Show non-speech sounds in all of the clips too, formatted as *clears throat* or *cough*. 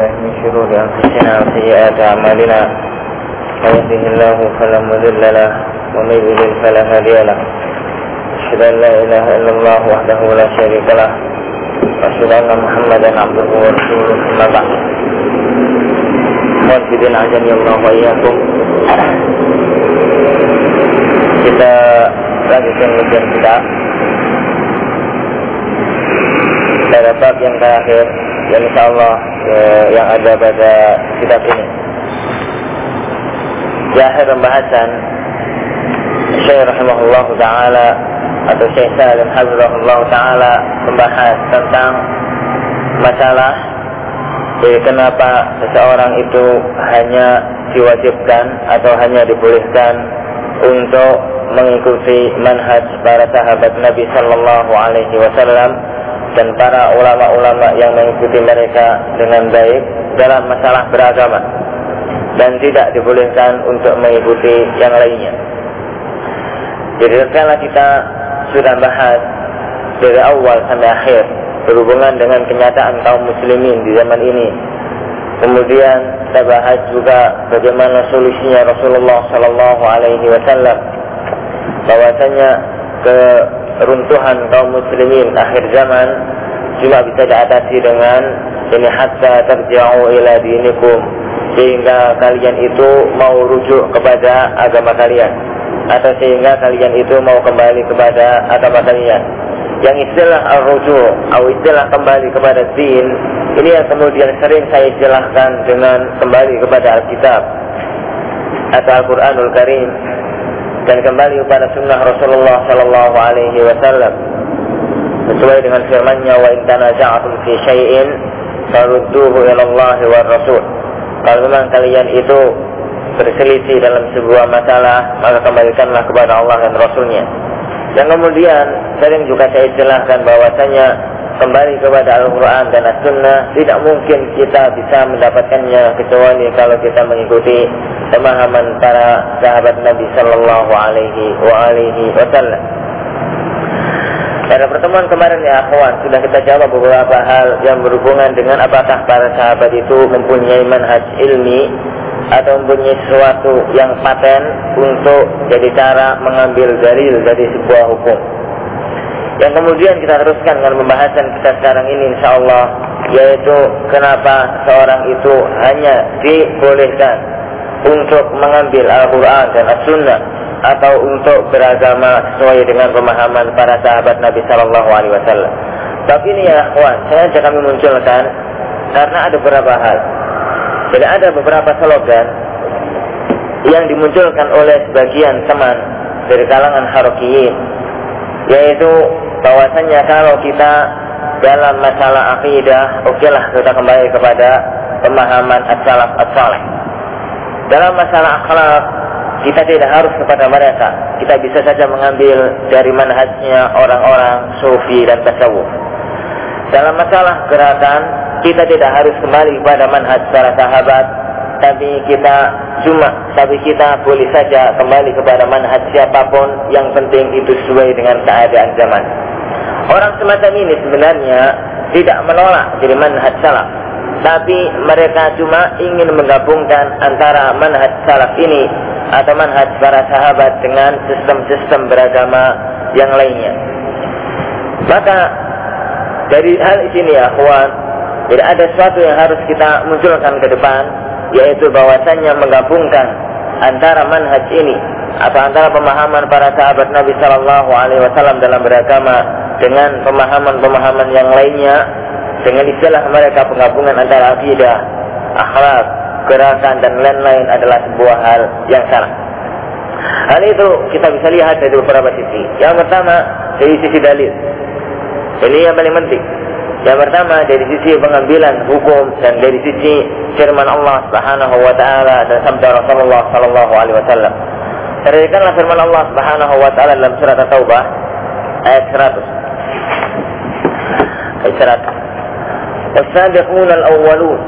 بالله من شرور أنفسنا وسيئات أعمالنا من يهده الله فلا مضل له ومن يضلل فلا هادي له. أشهد أن لا إله إلا الله وحده لا شريك له وأشهد أن محمدا عبده ورسوله أما بعد. Muwajibin ajani Allah wa Kita lanjutkan ujian kita. Pada bab yang terakhir yang insya Allah eh, yang ada pada kitab ini. Di akhir pembahasan Syekh rahimahullah taala atau Syekh Salim hafizahullah taala membahas tentang masalah jadi kenapa seseorang itu hanya diwajibkan atau hanya dibolehkan untuk mengikuti manhaj para sahabat Nabi Sallallahu Alaihi Wasallam dan para ulama-ulama yang mengikuti mereka dengan baik dalam masalah beragama dan tidak dibolehkan untuk mengikuti yang lainnya. Jadi kalau kita sudah bahas dari awal sampai akhir berhubungan dengan kenyataan kaum muslimin di zaman ini. Kemudian kita bahas juga bagaimana solusinya Rasulullah Sallallahu Alaihi Wasallam bahwasanya ke runtuhan kaum muslimin akhir zaman cuma bisa diatasi dengan ini hatta terjauh ila dinikum sehingga kalian itu mau rujuk kepada agama kalian atau sehingga kalian itu mau kembali kepada agama kalian. Yang istilah ar-rujuk atau istilah kembali kepada din ini yang kemudian sering saya jelaskan dengan kembali kepada Alkitab atau Al-Quranul Karim dan kembali kepada sunnah Rasulullah Sallallahu Alaihi Wasallam sesuai dengan firman-Nya wa in tanaza'tum fi syai'in farudduhu ila Allah wa Rasul. Kalau memang kalian itu berselisih dalam sebuah masalah, maka kembalikanlah kepada Allah dan Rasulnya. Dan kemudian sering juga saya jelaskan bahwasanya kembali kepada Al-Quran dan As-Sunnah tidak mungkin kita bisa mendapatkannya kecuali kalau kita mengikuti pemahaman para sahabat Nabi Sallallahu Alaihi Wasallam. Pada pertemuan kemarin ya akhwan sudah kita jawab beberapa hal yang berhubungan dengan apakah para sahabat itu mempunyai manhaj ilmi atau mempunyai sesuatu yang paten untuk jadi cara mengambil dalil dari sebuah hukum. Yang kemudian kita teruskan dengan pembahasan kita sekarang ini insya Allah yaitu kenapa seorang itu hanya dibolehkan untuk mengambil Al-Quran dan As-Sunnah atau untuk beragama sesuai dengan pemahaman para sahabat Nabi Shallallahu Alaihi Wasallam. Tapi ini ya kawan, saya ajak kami munculkan karena ada beberapa hal. Jadi ada beberapa slogan yang dimunculkan oleh sebagian teman dari kalangan harokiyin, yaitu bahwasanya kalau kita dalam masalah akidah, okelah kita kembali kepada pemahaman as-salaf. Dalam masalah akhlak, kita tidak harus kepada mereka. Kita bisa saja mengambil dari manhajnya orang-orang sufi dan tasawuf. Dalam masalah gerakan, kita tidak harus kembali kepada manhaj para sahabat, tapi kita cuma, tapi kita boleh saja kembali kepada manhaj siapa pun yang penting itu sesuai dengan keadaan zaman. Orang semacam ini sebenarnya tidak menolak jadi manhaj salaf, tapi mereka cuma ingin menggabungkan antara manhaj salaf ini atau manhaj para sahabat dengan sistem-sistem beragama yang lainnya. Maka dari hal ini ya kawan, tidak ada sesuatu yang harus kita munculkan ke depan, yaitu bahwasannya menggabungkan antara manhaj ini atau antara pemahaman para sahabat Nabi Shallallahu Alaihi Wasallam dalam beragama dengan pemahaman-pemahaman yang lainnya dengan istilah mereka penggabungan antara akidah, akhlak, gerakan dan lain-lain adalah sebuah hal yang salah. Hal itu kita bisa lihat dari beberapa sisi. Yang pertama dari sisi dalil. Ini yang paling penting. Yang pertama dari sisi pengambilan hukum dan dari sisi firman Allah Subhanahu wa taala dan sabda Rasulullah sallallahu alaihi wasallam. Perhatikanlah firman Allah Subhanahu wa taala dalam surat At-Taubah ayat 100. Ayat 100. والسابقون الأولون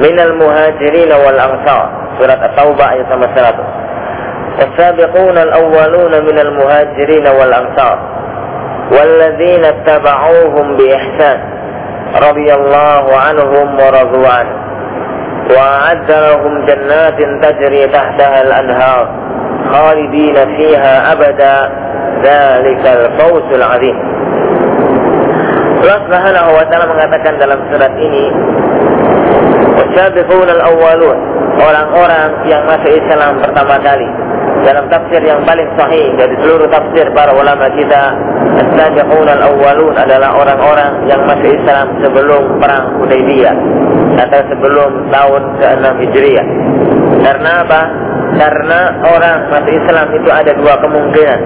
من المهاجرين والأنصار سورة التوبة ayat 100 والسابقون الأولون من المهاجرين والأنصار والذين اتبعوهم بإحسان radhiyallahu anhum wa radu an wa a'adda lahum jannatin tajri tahtaha al-anhar khalidina fiha abada dzalikal fawzul 'adzim Allah Subhanahu wa taala mengatakan dalam surat ini Wasabiqun al-awwalun orang-orang yang masuk Islam pertama kali dalam tafsir yang paling sahih dari seluruh tafsir para ulama kita as-sabiqun al-awwalun adalah orang-orang yang masuk Islam sebelum perang Hudaybiyah atau sebelum tahun ke-6 Hijriah. Karena apa? Karena orang masuk Islam itu ada dua kemungkinan.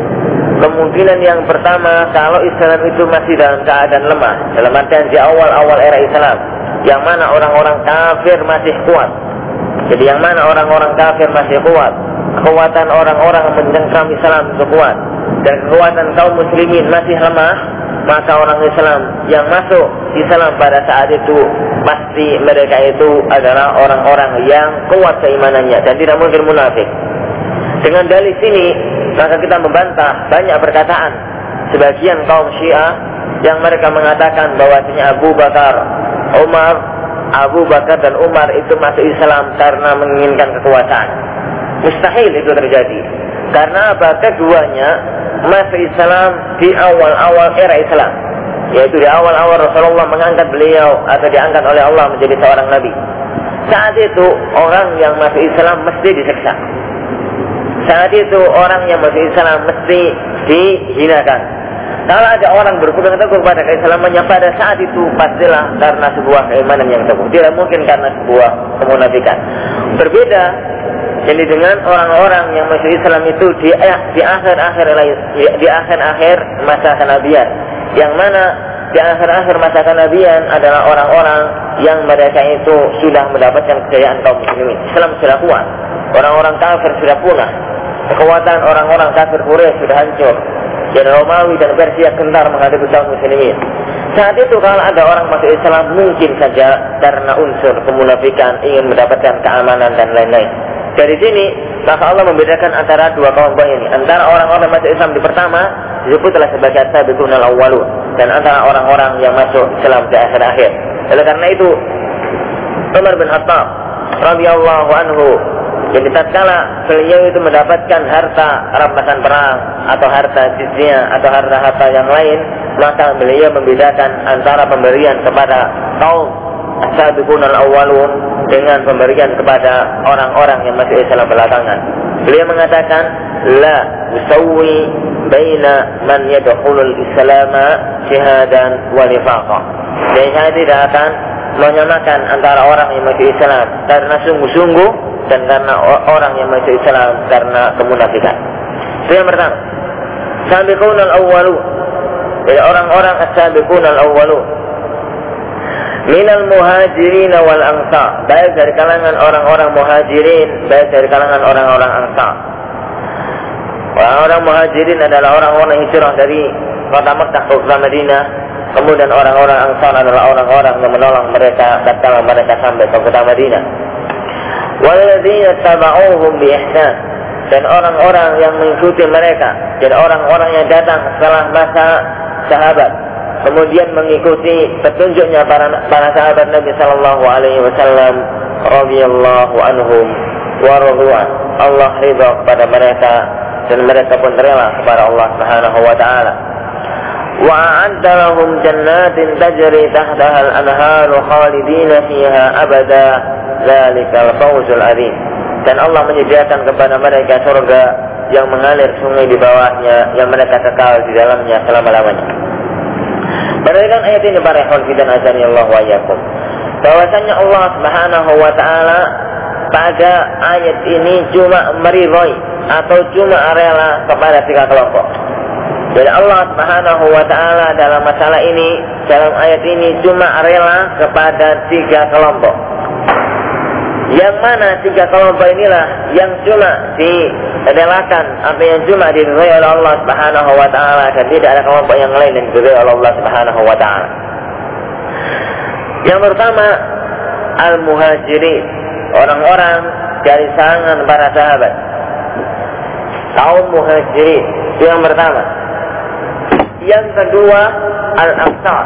Kemungkinan yang pertama kalau Islam itu masih dalam keadaan lemah, dalam artian di awal-awal era Islam, yang mana orang-orang kafir masih kuat. Jadi yang mana orang-orang kafir masih kuat, kekuatan orang-orang mencengkram Islam itu kuat dan kekuatan kaum muslimin masih lemah, maka orang Islam yang masuk Islam pada saat itu pasti mereka itu adalah orang-orang yang kuat keimanannya dan tidak mungkin munafik. Dengan dalil sini maka kita membantah banyak perkataan sebagian kaum Syiah yang mereka mengatakan bahwasanya Abu Bakar, Umar, Abu Bakar dan Umar itu masuk Islam karena menginginkan kekuasaan. Mustahil itu terjadi. Karena apa? Keduanya masuk Islam di awal-awal era Islam. Yaitu di awal-awal Rasulullah mengangkat beliau atau diangkat oleh Allah menjadi seorang nabi. Saat itu orang yang masuk Islam mesti diseksa. Saat itu orang yang masuk Islam mesti dihinakan. Kalau ada orang berpegang teguh pada keislamannya pada saat itu pastilah karena sebuah keimanan yang teguh. Tidak mungkin karena sebuah kemunafikan. Berbeda jadi dengan orang-orang yang masuk Islam itu di di akhir-akhir di akhir-akhir masa kenabian, yang mana di akhir-akhir masa kenabian adalah orang-orang yang mereka itu sudah mendapatkan kejayaan kaum muslimin. Islam sudah kuat, orang-orang kafir sudah punah, kekuatan orang-orang kafir Quraisy sudah hancur. Dan Romawi dan Persia kentar menghadapi kaum muslimin. Saat itu kalau ada orang masuk Islam mungkin saja karena unsur kemunafikan ingin mendapatkan keamanan dan lain-lain. Dari sini maka Allah membedakan antara dua kelompok ini. Antara orang-orang masuk Islam di pertama disebutlah sebagai sabiqun al-awwalun dan antara orang-orang yang masuk Islam di akhir-akhir. Oleh karena itu Umar bin Khattab radhiyallahu anhu jadi tatkala beliau itu mendapatkan harta rampasan perang atau harta jizyah atau harta-harta yang lain, maka beliau membedakan antara pemberian kepada kaum as-sabiqun al-awwalun dengan pemberian kepada orang-orang yang masih Islam belakangan. Beliau mengatakan, la usawwi baina man yadkhulul Islam syahadan wa. Jadi saya tidak akan menyamakan antara orang yang masih Islam karena sungguh-sungguh dan karena orang yang masih Islam karena kemunafikan. Itu yang pertama. Sabiqun al-awwalu. Jadi orang-orang as-sabiqun al-awwalu minal muhajirin wal ansar. Baik dari kalangan orang-orang muhajirin baik dari kalangan orang-orang ansar. Orang-orang muhajirin adalah orang-orang hijrah dari kota Mekah ke kota Madinah. Kemudian orang-orang ansar adalah orang-orang yang menolong mereka tatkala mereka sampai ke kota Madinah. Walladzina taba'uhum bi ihsan. Dan orang-orang yang mengikuti mereka dan orang-orang yang datang setelah masa sahabat kemudian mengikuti petunjuknya para para sahabat Nabi Shallallahu Alaihi Wasallam radhiyallahu anhum wa Allah ridha kepada mereka dan mereka pun rela kepada Allah Subhanahu wa taala. Wa lahum jannatin tajri tahtaha al-anhar khalidina fiha abada dzalikal fawzul azim. Dan Allah menyediakan kepada mereka surga yang mengalir sungai di bawahnya yang mereka kekal di dalamnya selama-lamanya. Perhatikan ayat ini para ikhwan dan azani Allah wa yakum. Bahwasanya Allah Subhanahu wa taala pada ayat ini cuma meridhoi atau cuma rela kepada tiga kelompok. Jadi Allah Subhanahu wa taala dalam masalah ini dalam ayat ini cuma rela kepada tiga kelompok. Yang mana tiga kelompok inilah yang cuma direlakan atau yang cuma diridhai oleh Allah Subhanahu wa taala dan tidak ada kelompok yang lain yang diridhai oleh Allah Subhanahu wa taala. Yang pertama al-muhajirin, orang-orang dari sangan para sahabat. Kaum muhajirin itu yang pertama. Yang kedua al-ansar.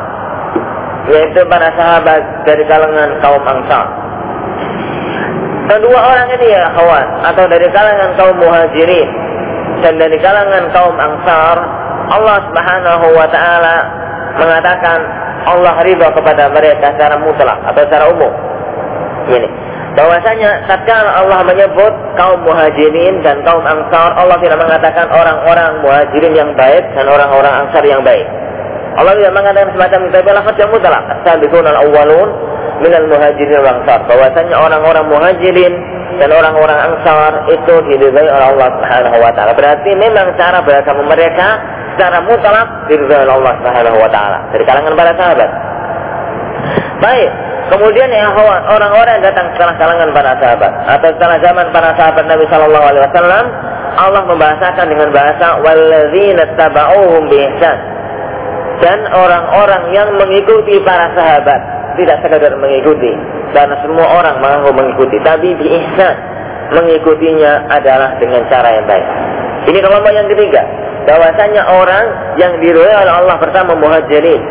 yaitu para sahabat dari kalangan kaum Ansar. Kedua orang ini ya kawan atau dari kalangan kaum Muhajirin dan dari kalangan kaum Ansar, Allah Subhanahu wa taala mengatakan Allah ridho kepada mereka secara mutlak atau secara umum. Ini bahwasanya tatkala Allah menyebut kaum muhajirin dan kaum ansar, Allah tidak mengatakan orang-orang muhajirin yang baik dan orang-orang ansar yang baik. Allah tidak mengatakan semacam itu, tapi lafaz yang mutlak. Sabiqun al-awwalun minal muhajirin wal ansar. Bahwasanya orang-orang muhajirin dan orang-orang ansar itu diridhai oleh Allah Subhanahu wa taala. Berarti memang cara beragama mereka secara mutlak diridhai oleh Allah Subhanahu wa taala dari kalangan para sahabat. Baik, kemudian ya orang-orang yang datang setelah kalangan para sahabat atau setelah zaman para sahabat Nabi Shallallahu alaihi wasallam Allah membahasakan dengan bahasa walladzina tabauhum biihsan dan orang-orang yang mengikuti para sahabat tidak sekadar mengikuti. Karena semua orang mau mengikuti. Tapi biihsan mengikutinya adalah dengan cara yang baik. Ini kelompok yang ketiga. Bahwasanya orang yang diridhoi oleh Allah pertama muhajirin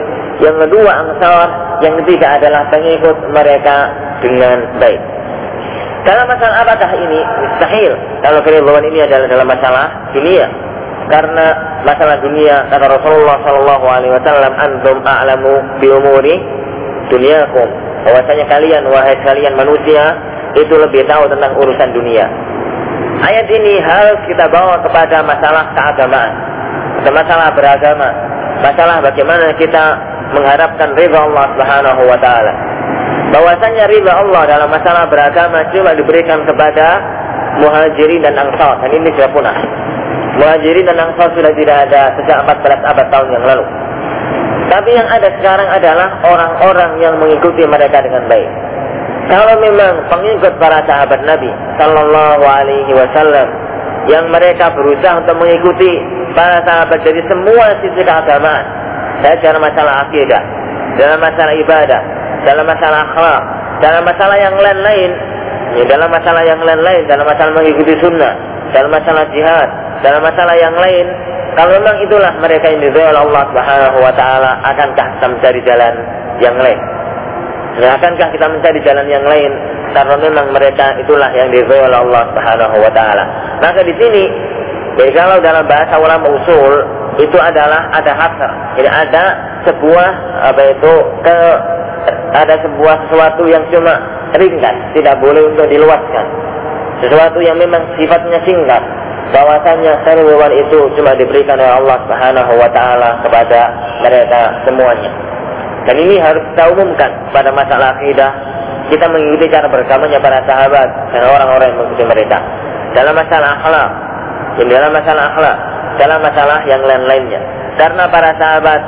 yang kedua ansar. Yang ketiga adalah pengikut mereka dengan baik. Dalam masalah apakah ini mustahil kalau keridhaan ini adalah dalam masalah dunia. Karena masalah dunia kata Rasulullah Shallallahu Alaihi Wasallam antum a'lamu bi umuri dunyakum bahwasanya kalian wahai kalian manusia itu lebih tahu tentang urusan dunia. Ayat ini harus kita bawa kepada masalah keagamaan. Masalah beragama. Masalah bagaimana kita mengharapkan ridha Allah Subhanahu wa taala. Bahwasanya ridha Allah dalam masalah beragama cuma diberikan kepada muhajirin dan ansar. Dan ini sudah punah. Muhajirin dan Ansar sudah tidak ada sejak 14 abad tahun yang lalu. Tapi yang ada sekarang adalah orang-orang yang mengikuti mereka dengan baik. Kalau memang pengikut para sahabat Nabi Sallallahu Alaihi Wasallam yang mereka berusaha untuk mengikuti para sahabat dari semua sisi keagamaan, saya dalam masalah akidah, dalam masalah ibadah, dalam masalah akhlak, dalam masalah yang lain-lain, ya, dalam masalah yang lain-lain, dalam masalah mengikuti sunnah, dalam masalah jihad, dalam masalah yang lain, kalau memang itulah mereka yang diridhoi Allah Subhanahu wa taala, akankah kita mencari jalan yang lain? Ya, akankah kita mencari jalan yang lain karena memang mereka itulah yang diridhoi Allah Subhanahu wa taala. Maka di sini jadi kalau dalam bahasa ulama usul itu adalah ada hasr. Jadi ada sebuah apa itu ke ada sebuah sesuatu yang cuma ringkas, tidak boleh untuk diluaskan. Sesuatu yang memang sifatnya singkat, bahwasanya hewan itu cuma diberikan oleh Allah Subhanahu wa taala kepada mereka semuanya. Dan ini harus kita umumkan pada masalah akidah. Kita mengikuti cara bergamanya para sahabat dan orang-orang yang mengikuti mereka. Dalam masalah akhlak, dalam masalah akhlak, dalam masalah yang lain-lainnya. Karena para sahabat,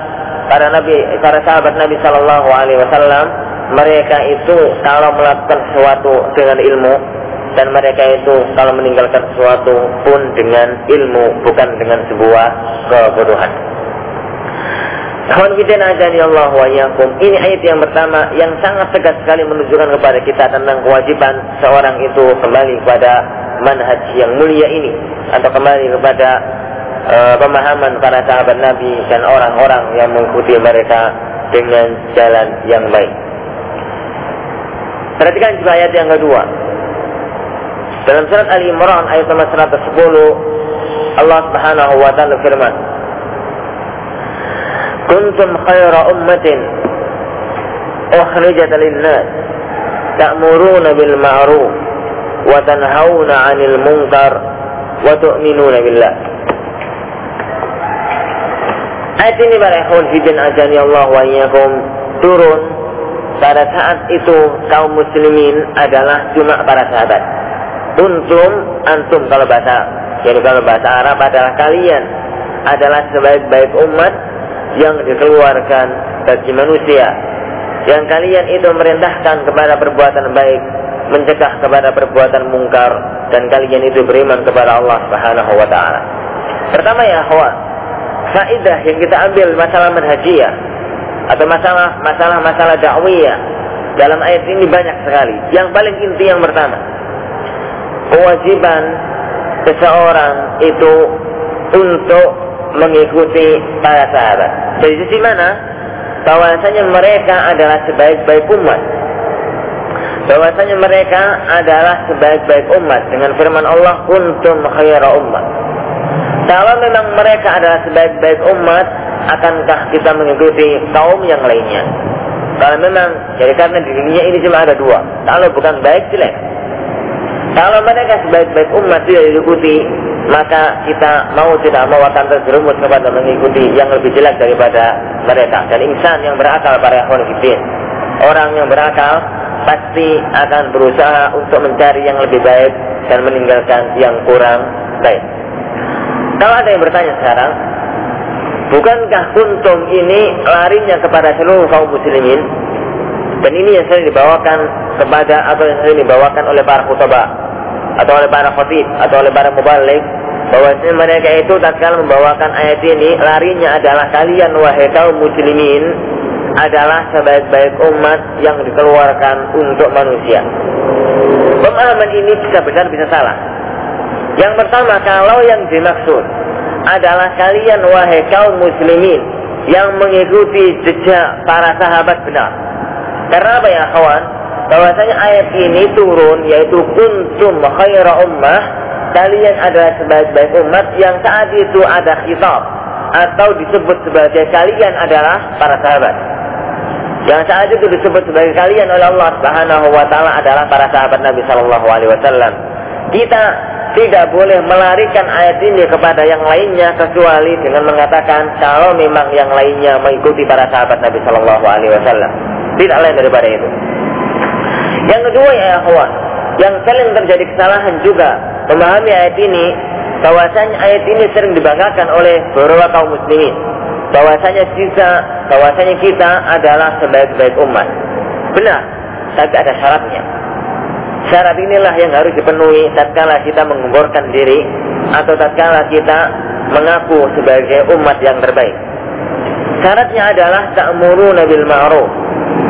para nabi, para sahabat Nabi Shallallahu Alaihi Wasallam, mereka itu kalau melakukan sesuatu dengan ilmu, dan mereka itu kalau meninggalkan sesuatu pun dengan ilmu bukan dengan sebuah kebodohan. Ini ayat yang pertama yang sangat tegas sekali menunjukkan kepada kita tentang kewajiban seorang itu kembali kepada manhaj yang mulia ini atau kembali kepada uh, pemahaman para sahabat Nabi dan orang-orang yang mengikuti mereka dengan jalan yang baik. Perhatikan juga ayat yang kedua. Dalam surat Ali Imran ayat nomor 110 Allah Subhanahu wa taala firman Kuntum khaira ummatin ukhrijat lin-nas ta'muruna bil ma'ruf wa tanhauna 'anil munkar wa tu'minuna billah. Ayat ini para ikhwan fidin ajani Allah wa iyyakum turun pada saat itu kaum muslimin adalah cuma para sahabat Untum, antum kalau bahasa jadi kalau bahasa Arab adalah kalian adalah sebaik-baik umat yang dikeluarkan bagi manusia. Yang kalian itu merintahkan kepada perbuatan baik, mencegah kepada perbuatan mungkar, dan kalian itu beriman kepada Allah Subhanahu wa taala. Pertama ya kawan, faidah yang kita ambil masalah manhajiyah atau masalah masalah masalah dakwiyah dalam ayat ini banyak sekali. Yang paling inti yang pertama, kewajiban seseorang itu untuk mengikuti para sahabat. Dari sisi mana? bahwasanya mereka adalah sebaik-baik umat. Bahwasanya mereka adalah sebaik-baik umat dengan firman Allah kuntum khaira umat. Kalau memang mereka adalah sebaik-baik umat, akankah kita mengikuti kaum yang lainnya? Kalau memang, jadi karena di dunia ini cuma ada dua. Kalau bukan baik, jelek. Kalau mereka sebaik-baik umat tidak diikuti, maka kita mau tidak mau akan terjerumus kepada mengikuti yang lebih jelek daripada mereka. Dan insan yang berakal para ikhwan Orang yang berakal pasti akan berusaha untuk mencari yang lebih baik dan meninggalkan yang kurang baik. Kalau ada yang bertanya sekarang, bukankah kuntum ini larinya kepada seluruh kaum muslimin? Dan ini yang sering dibawakan kepada atau yang sering dibawakan oleh para khutbah atau oleh para khotib atau oleh para mubalik bahwa mereka itu tatkala membawakan ayat ini larinya adalah kalian wahai kaum muslimin adalah sebaik-baik umat yang dikeluarkan untuk manusia. Pemahaman ini bisa benar bisa salah. Yang pertama kalau yang dimaksud adalah kalian wahai kaum muslimin yang mengikuti jejak para sahabat benar. Karena apa ya kawan? Bahwasanya ayat ini turun yaitu kuntum khaira ummah kalian adalah sebaik-baik umat yang saat itu ada khitab atau disebut sebagai kalian adalah para sahabat. Yang saat itu disebut sebagai kalian oleh Allah Subhanahu wa taala adalah para sahabat Nabi sallallahu alaihi wasallam. Kita tidak boleh melarikan ayat ini kepada yang lainnya kecuali dengan mengatakan kalau memang yang lainnya mengikuti para sahabat Nabi sallallahu alaihi wasallam. Tidak lain daripada itu. Yang kedua ya akhwan, yang sering terjadi kesalahan juga. Memahami ayat ini bahwasanya ayat ini sering dibanggakan oleh beberapa kaum muslimin. Bahwasanya kita bahwasanya kita adalah sebaik-baik umat. Benar tapi ada syaratnya. Syarat inilah yang harus dipenuhi tatkala kita mengemborkan diri atau tatkala kita mengaku sebagai umat yang terbaik. Syaratnya adalah ta'muruna bil ma'ruf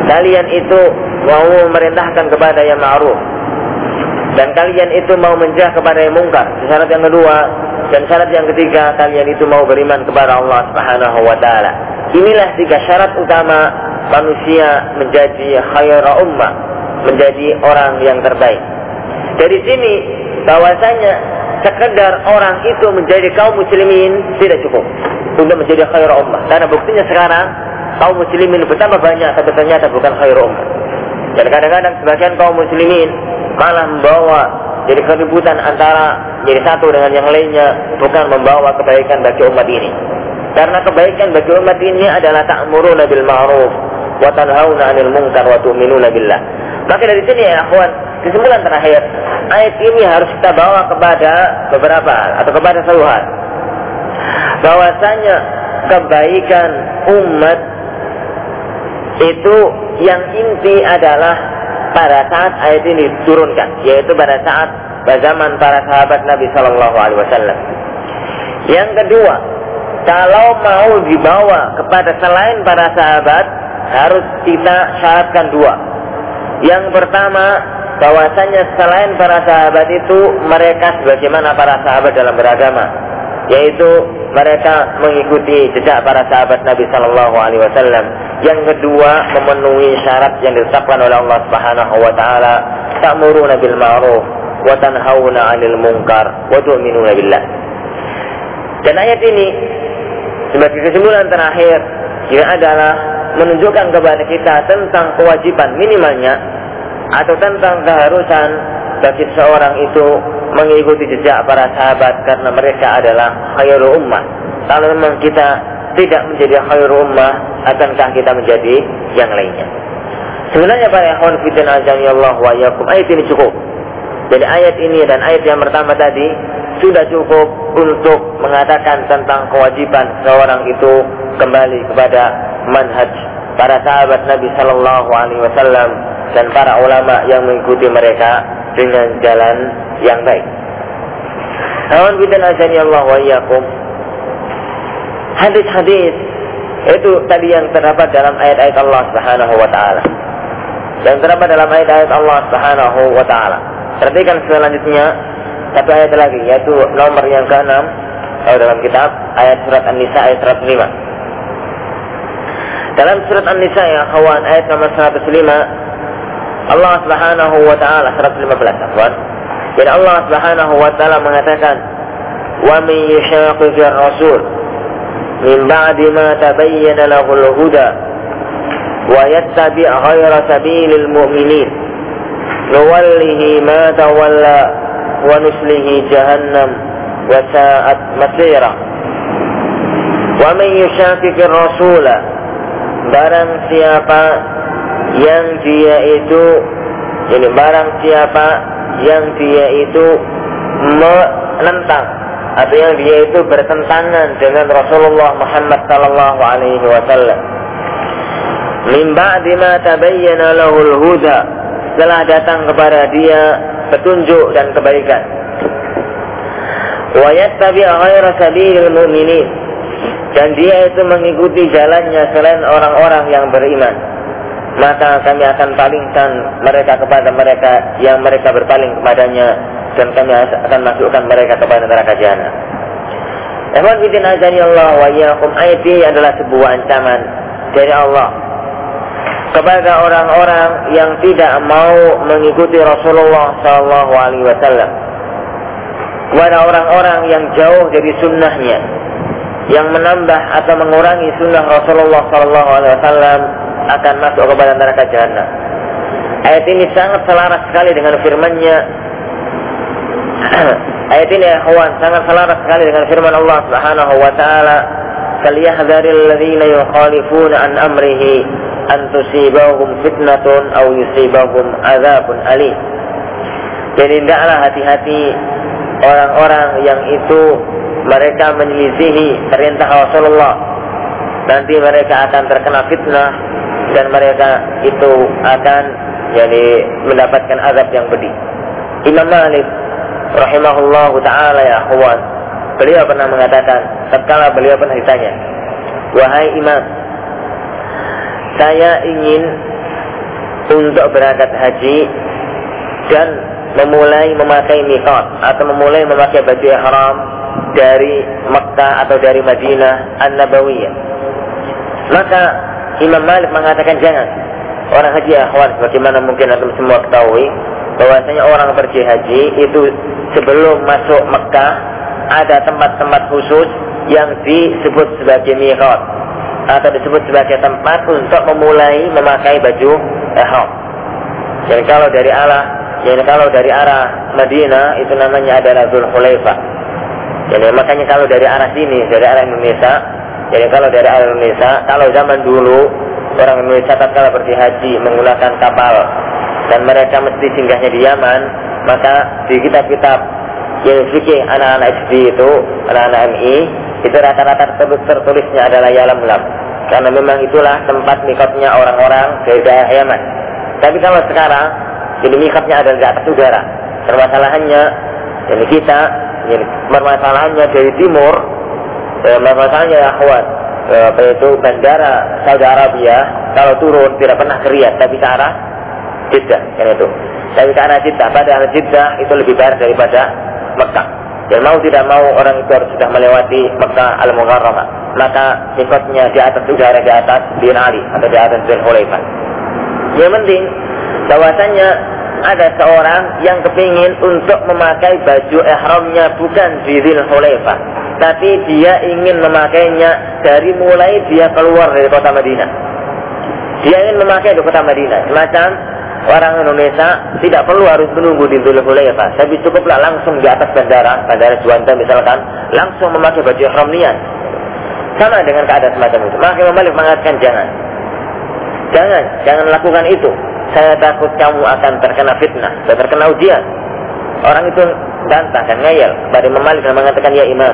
kalian itu mau memerintahkan kepada yang ma'ruf dan kalian itu mau menjah kepada yang mungkar. Syarat yang kedua dan syarat yang ketiga kalian itu mau beriman kepada Allah Subhanahu wa taala. Inilah tiga syarat utama manusia menjadi khaira ummah, menjadi orang yang terbaik. Dari sini bahwasanya sekedar orang itu menjadi kaum muslimin tidak cukup untuk menjadi khaira ummah. Karena buktinya sekarang kaum muslimin betapa banyak tapi ternyata bukan khaira ummah. Dan kadang-kadang sebagian kaum muslimin malah membawa jadi keributan antara jadi satu dengan yang lainnya bukan membawa kebaikan bagi umat ini. Karena kebaikan bagi umat ini adalah ta'muruna bil ma'ruf wa tanhauna 'anil munkar wa tu'minuna billah. Maka dari sini ya akhwan, kesimpulan terakhir, ayat ini harus kita bawa kepada beberapa atau kepada hal. Bahwasanya kebaikan umat itu yang inti adalah pada saat ayat ini diturunkan, yaitu pada saat zaman para sahabat Nabi Shallallahu Alaihi Wasallam. Yang kedua, kalau mau dibawa kepada selain para sahabat, harus kita syaratkan dua. Yang pertama, bahwasanya selain para sahabat itu mereka sebagaimana para sahabat dalam beragama, yaitu mereka mengikuti jejak para sahabat Nabi Shallallahu Alaihi Wasallam. Yang kedua memenuhi syarat yang ditetapkan oleh Allah Subhanahu Wa Taala, ta'muruna bil ma'ruf wa tanhauna 'anil munkar wa tu'minuna billah. Dan ayat ini sebagai kesimpulan terakhir ini adalah menunjukkan kepada kita tentang kewajiban minimalnya atau tentang keharusan bagi seorang itu mengikuti jejak para sahabat karena mereka adalah khairul ummah. Kalau memang kita tidak menjadi khairul ummah, akankah kita menjadi yang lainnya? Sebenarnya para ikhwan fitin Allah wa yakum ayat ini cukup. Jadi ayat ini dan ayat yang pertama tadi sudah cukup untuk mengatakan tentang kewajiban seorang itu kembali kepada manhaj para sahabat Nabi Shallallahu Alaihi Wasallam dan para ulama yang mengikuti mereka dengan jalan yang baik. Kawan kita Allah wa. Hadis-hadis itu tadi yang terdapat dalam ayat-ayat Allah Subhanahu wa taala. Yang terdapat dalam ayat-ayat Allah Subhanahu wa taala. Perhatikan selanjutnya satu ayat lagi yaitu nomor yang ke-6 dalam kitab ayat surat An-Nisa ayat 105. Dalam surat An-Nisa ya kawan ayat nomor 105 Allah Subhanahu wa taala 115 afwan. Jadi Allah Subhanahu wa taala mengatakan wa min yushaqiqir rasul min ba'di ma tabayyana lahul huda wa yattabi' ghayra sabilil mu'minin nuwallihi ma tawalla wa nuslihi jahannam wa sa'at masira wa man yushaqiqir rasula barang siapa yang dia itu ini barang siapa yang dia itu menentang yang dia itu bertentangan dengan Rasulullah Muhammad sallallahu alaihi wasallam. Min ba'di tabayyana lahul huda. Setelah datang kepada dia petunjuk dan kebaikan. Wa yattabi' ghayra sabilil mu'minin. Dan dia itu mengikuti jalannya selain orang-orang yang beriman. Maka kami akan palingkan mereka kepada mereka yang mereka berpaling kepadanya dan kami akan masukkan mereka kepada neraka jahanam. Ehwan bidin ajani Allah wa iyyakum ayat ini adalah sebuah ancaman dari Allah kepada orang-orang yang tidak mau mengikuti Rasulullah Shallallahu Alaihi Wasallam kepada orang-orang yang jauh dari sunnahnya yang menambah atau mengurangi sunnah Rasulullah Shallallahu Alaihi Wasallam akan masuk kepada neraka jahanam. Ayat ini sangat selaras sekali dengan firman-Nya. *clears throat* Ayat ini ya sangat selaras sekali dengan firman Allah Subhanahu wa taala, "Falyahdharil ladzina yukhalifuna an amrihi an fitnatun aw yusibahum adzabun alim." Jadi tidaklah hati-hati orang-orang yang itu mereka menyelisihi perintah Rasulullah. Nanti mereka akan terkena fitnah dan mereka itu akan jadi mendapatkan azab yang pedih. Imam Malik rahimahullahu taala ya akhwan, beliau pernah mengatakan tatkala beliau pernah ditanya, "Wahai Imam, saya ingin untuk berangkat haji dan memulai memakai mikot atau memulai memakai baju ihram dari Mekah atau dari Madinah An-Nabawiyah." Maka Imam Malik mengatakan jangan. Orang haji akhwat bagaimana mungkin antum semua ketahui bahwasanya orang pergi haji itu sebelum masuk Mekah ada tempat-tempat khusus yang disebut sebagai miqat atau disebut sebagai tempat untuk memulai memakai baju ihram. Jadi kalau dari arah jadi kalau dari arah Madinah itu namanya adalah Dzulhulaifah. Jadi makanya kalau dari arah sini, dari arah Indonesia, jadi kalau dari arah Indonesia, kalau zaman dulu orang Indonesia tatkala pergi haji menggunakan kapal dan mereka mesti singgahnya di Yaman, maka di kitab-kitab yang fikih anak-anak SD itu, anak-anak MI, itu rata-rata tertulisnya adalah Yalamlam. Karena memang itulah tempat mikotnya orang-orang dari daerah Yaman. Tapi kalau sekarang, jadi mikotnya adalah di atas udara. Permasalahannya, jadi kita, jadi permasalahannya dari timur, eh, permasalahannya ya akhwat, eh, apa itu bandara Saudi Arabia kalau turun tidak pernah ke Riyadh tapi ke arah Jeddah kan itu tapi arah Jeddah padahal Jeddah itu lebih baik daripada Mekah dan mau tidak mau orang itu harus sudah melewati Mekah al Mukarramah maka ikutnya di atas udara di atas bin Ali atau di atas bin Hulaifah yang penting bahwasanya ada seorang yang kepingin untuk memakai baju ihramnya bukan di Zil Hulaifah tapi dia ingin memakainya dari mulai dia keluar dari kota Madinah. Dia ingin memakai di kota Madinah. Semacam orang Indonesia tidak perlu harus menunggu di Dhul Hulaifah. Tapi cukuplah langsung di atas bandara, bandara Juanda misalkan, langsung memakai baju ihram niat. Sama dengan keadaan semacam itu. Maka Imam Malik mengatakan jangan. Jangan, jangan lakukan itu. Saya takut kamu akan terkena fitnah, dan terkena ujian. Orang itu bantah dan ngeyel kepada Imam Malik dan mengatakan, ya Imam,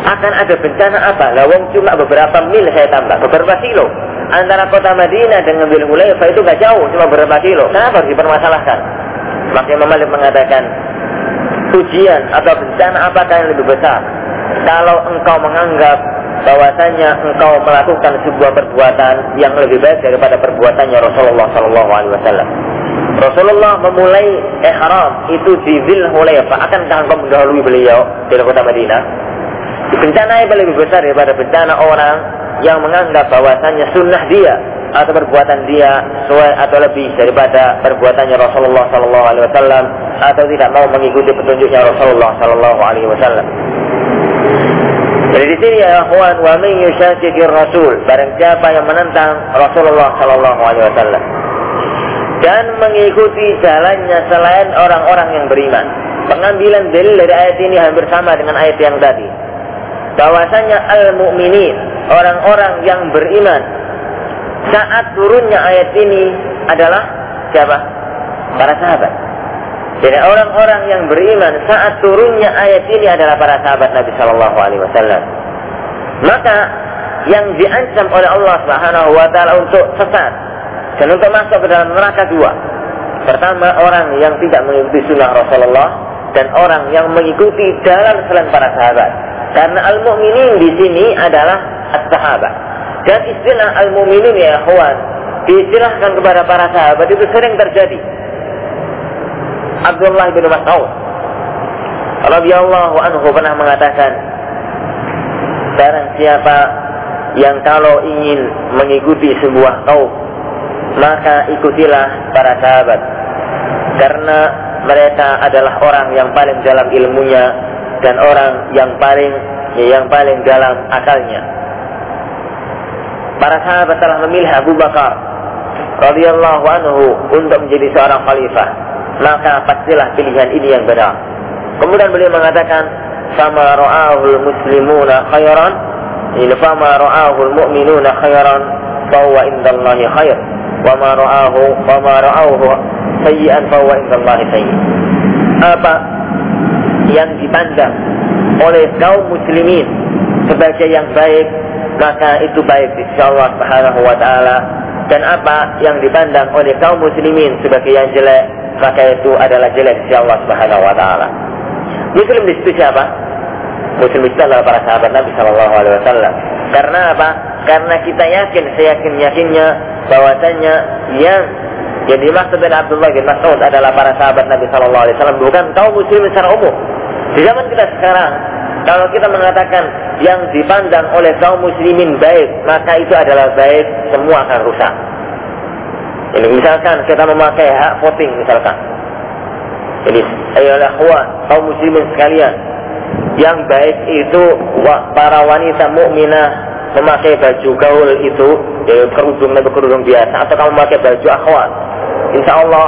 akan ada bencana apa? Lawang cuma beberapa mil saya tambah, beberapa kilo. Antara kota Madinah dengan Bil Hulaifah itu gak jauh, cuma beberapa kilo. Kenapa harus dipermasalahkan? Maka Imam Malik mengatakan, ujian atau bencana apakah yang lebih besar? Kalau engkau menganggap bahwasanya engkau melakukan sebuah perbuatan yang lebih baik daripada perbuatannya Rasulullah Shallallahu Alaihi Wasallam. Rasulullah memulai ihram itu di Zil Hulaifah. Akankah engkau mendahului beliau dari kota Madinah? Bencana yang lebih besar daripada bencana orang yang menganggap bahwasanya sunnah dia atau perbuatan dia sesuai atau lebih daripada perbuatannya Rasulullah Sallallahu Alaihi Wasallam atau tidak mau mengikuti petunjuknya Rasulullah Sallallahu Alaihi Wasallam. Jadi di sini ya akhwan wa min rasul barang siapa yang menentang Rasulullah sallallahu alaihi wasallam dan mengikuti jalannya selain orang-orang yang beriman. Pengambilan dalil dari ayat ini hampir sama dengan ayat yang tadi. Bahwasanya al-mu'minin, orang-orang yang beriman. Saat turunnya ayat ini adalah siapa? Para sahabat. Jadi orang-orang yang beriman saat turunnya ayat ini adalah para sahabat Nabi Shallallahu Alaihi Wasallam. Maka yang diancam oleh Allah Subhanahu Wa Taala untuk sesat dan untuk masuk ke dalam neraka dua. Pertama orang yang tidak mengikuti sunnah Rasulullah dan orang yang mengikuti jalan selain para sahabat. Karena al-mu'minin di sini adalah as-sahabat. Dan istilah al-mu'minin ya kawan diistilahkan kepada para sahabat itu sering terjadi Abdullah bin Mas'ud radhiyallahu anhu pernah mengatakan barang siapa yang kalau ingin mengikuti sebuah kaum maka ikutilah para sahabat karena mereka adalah orang yang paling dalam ilmunya dan orang yang paling yang paling dalam akalnya. Para sahabat telah memilih Abu Bakar radhiyallahu anhu untuk menjadi seorang khalifah maka pastilah pilihan ini yang benar. Kemudian beliau mengatakan, "Sama ra'ahul muslimuna khairan, ini fama ra'ahul mu'minuna khairan, bahwa indallahi khair. Wa ma ra'ahu, wa ma ra'ahu sayyi'an bahwa indallahi sayyi'." Apa yang dipandang oleh kaum muslimin sebagai yang baik, maka itu baik di sisi Allah Subhanahu wa taala dan apa yang dipandang oleh kaum muslimin sebagai yang jelek maka itu adalah jelek sisi Allah Subhanahu wa taala. Muslim di situ siapa? Muslim itu adalah para sahabat Nabi Shallallahu alaihi wasallam. Karena apa? Karena kita yakin, seyakin yakinnya bahwasanya yang yang dimaksud oleh Abdullah bin Mas'ud adalah para sahabat Nabi Shallallahu Alaihi Wasallam bukan kaum muslimin secara umum. Di zaman kita sekarang, kalau kita mengatakan yang dipandang oleh kaum muslimin baik, maka itu adalah baik, semua akan rusak. Ini misalkan kita memakai hak voting misalkan. Jadi ayolah kawan kaum muslimin sekalian, yang baik itu para wanita mukminah memakai baju gaul itu, ya kerudung atau kerudung biasa, atau kamu memakai baju akhwat. Insya Allah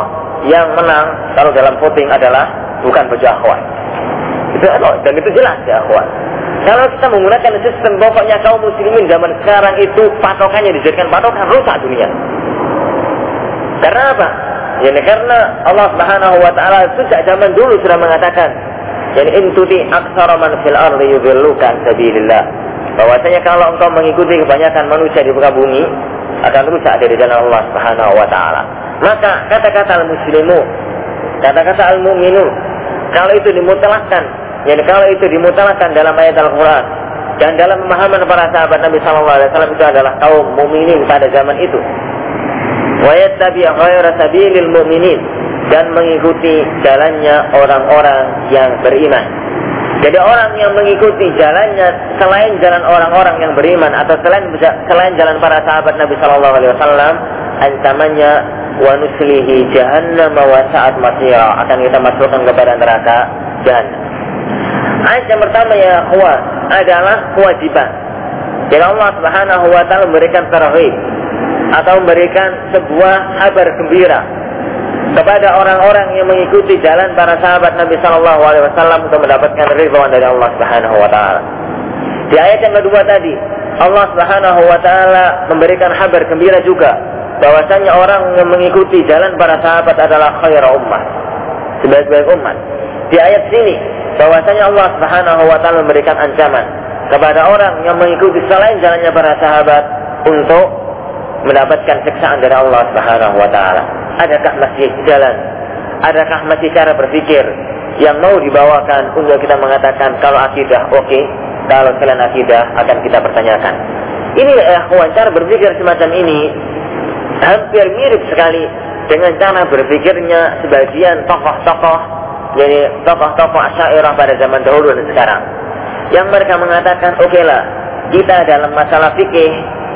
yang menang kalau dalam voting adalah bukan baju akhwat. Itu dan itu jelas ya akhwat. Kalau kita menggunakan sistem pokoknya kaum muslimin zaman sekarang itu patokannya dijadikan patokan rusak dunia. Karena apa? Yani karena Allah Subhanahu wa taala sejak zaman dulu sudah mengatakan, yani intuti aksara man fil ardi yudilluka sabilillah. Bahwasanya kalau engkau mengikuti kebanyakan manusia di muka bumi akan rusak dari jalan Allah Subhanahu wa taala. Maka kata-kata al-muslimu, kata-kata al-mu'minu, kalau itu dimutlakkan, yani kalau itu dimutlakkan dalam ayat Al-Qur'an dan dalam pemahaman para sahabat Nabi sallallahu alaihi wasallam itu adalah kaum mukminin pada zaman itu sabilil mu'minin dan mengikuti jalannya orang-orang yang beriman. Jadi orang yang mengikuti jalannya selain jalan orang-orang yang beriman atau selain selain jalan para sahabat Nabi Shallallahu Alaihi Wasallam, ancamannya wa nuslihi jahannam wa sa'at masira akan kita masukkan kepada neraka jahannam. Ayat yang pertama ya kuat adalah kewajiban. Jadi Allah Subhanahu wa taala memberikan tarhib atau memberikan sebuah kabar gembira kepada orang-orang yang mengikuti jalan para sahabat Nabi Shallallahu Alaihi Wasallam untuk mendapatkan ridwan dari Allah Subhanahu Wa Taala. Di ayat yang kedua tadi, Allah Subhanahu Wa Taala memberikan kabar gembira juga bahwasanya orang yang mengikuti jalan para sahabat adalah khair ummah, sebaik-baik umat. Di ayat sini, bahwasanya Allah Subhanahu Wa Taala memberikan ancaman kepada orang yang mengikuti selain jalannya para sahabat untuk mendapatkan siksaan dari Allah Subhanahu wa taala. Adakah masih jalan? Adakah masih cara berpikir yang mau dibawakan untuk kita mengatakan kalau akidah oke, okay, kalau selain akidah akan kita pertanyakan. Ini ya cara berpikir semacam ini hampir mirip sekali dengan cara berpikirnya sebagian tokoh-tokoh jadi tokoh-tokoh asyairah pada zaman dahulu dan sekarang yang mereka mengatakan oke okay lah kita dalam masalah fikih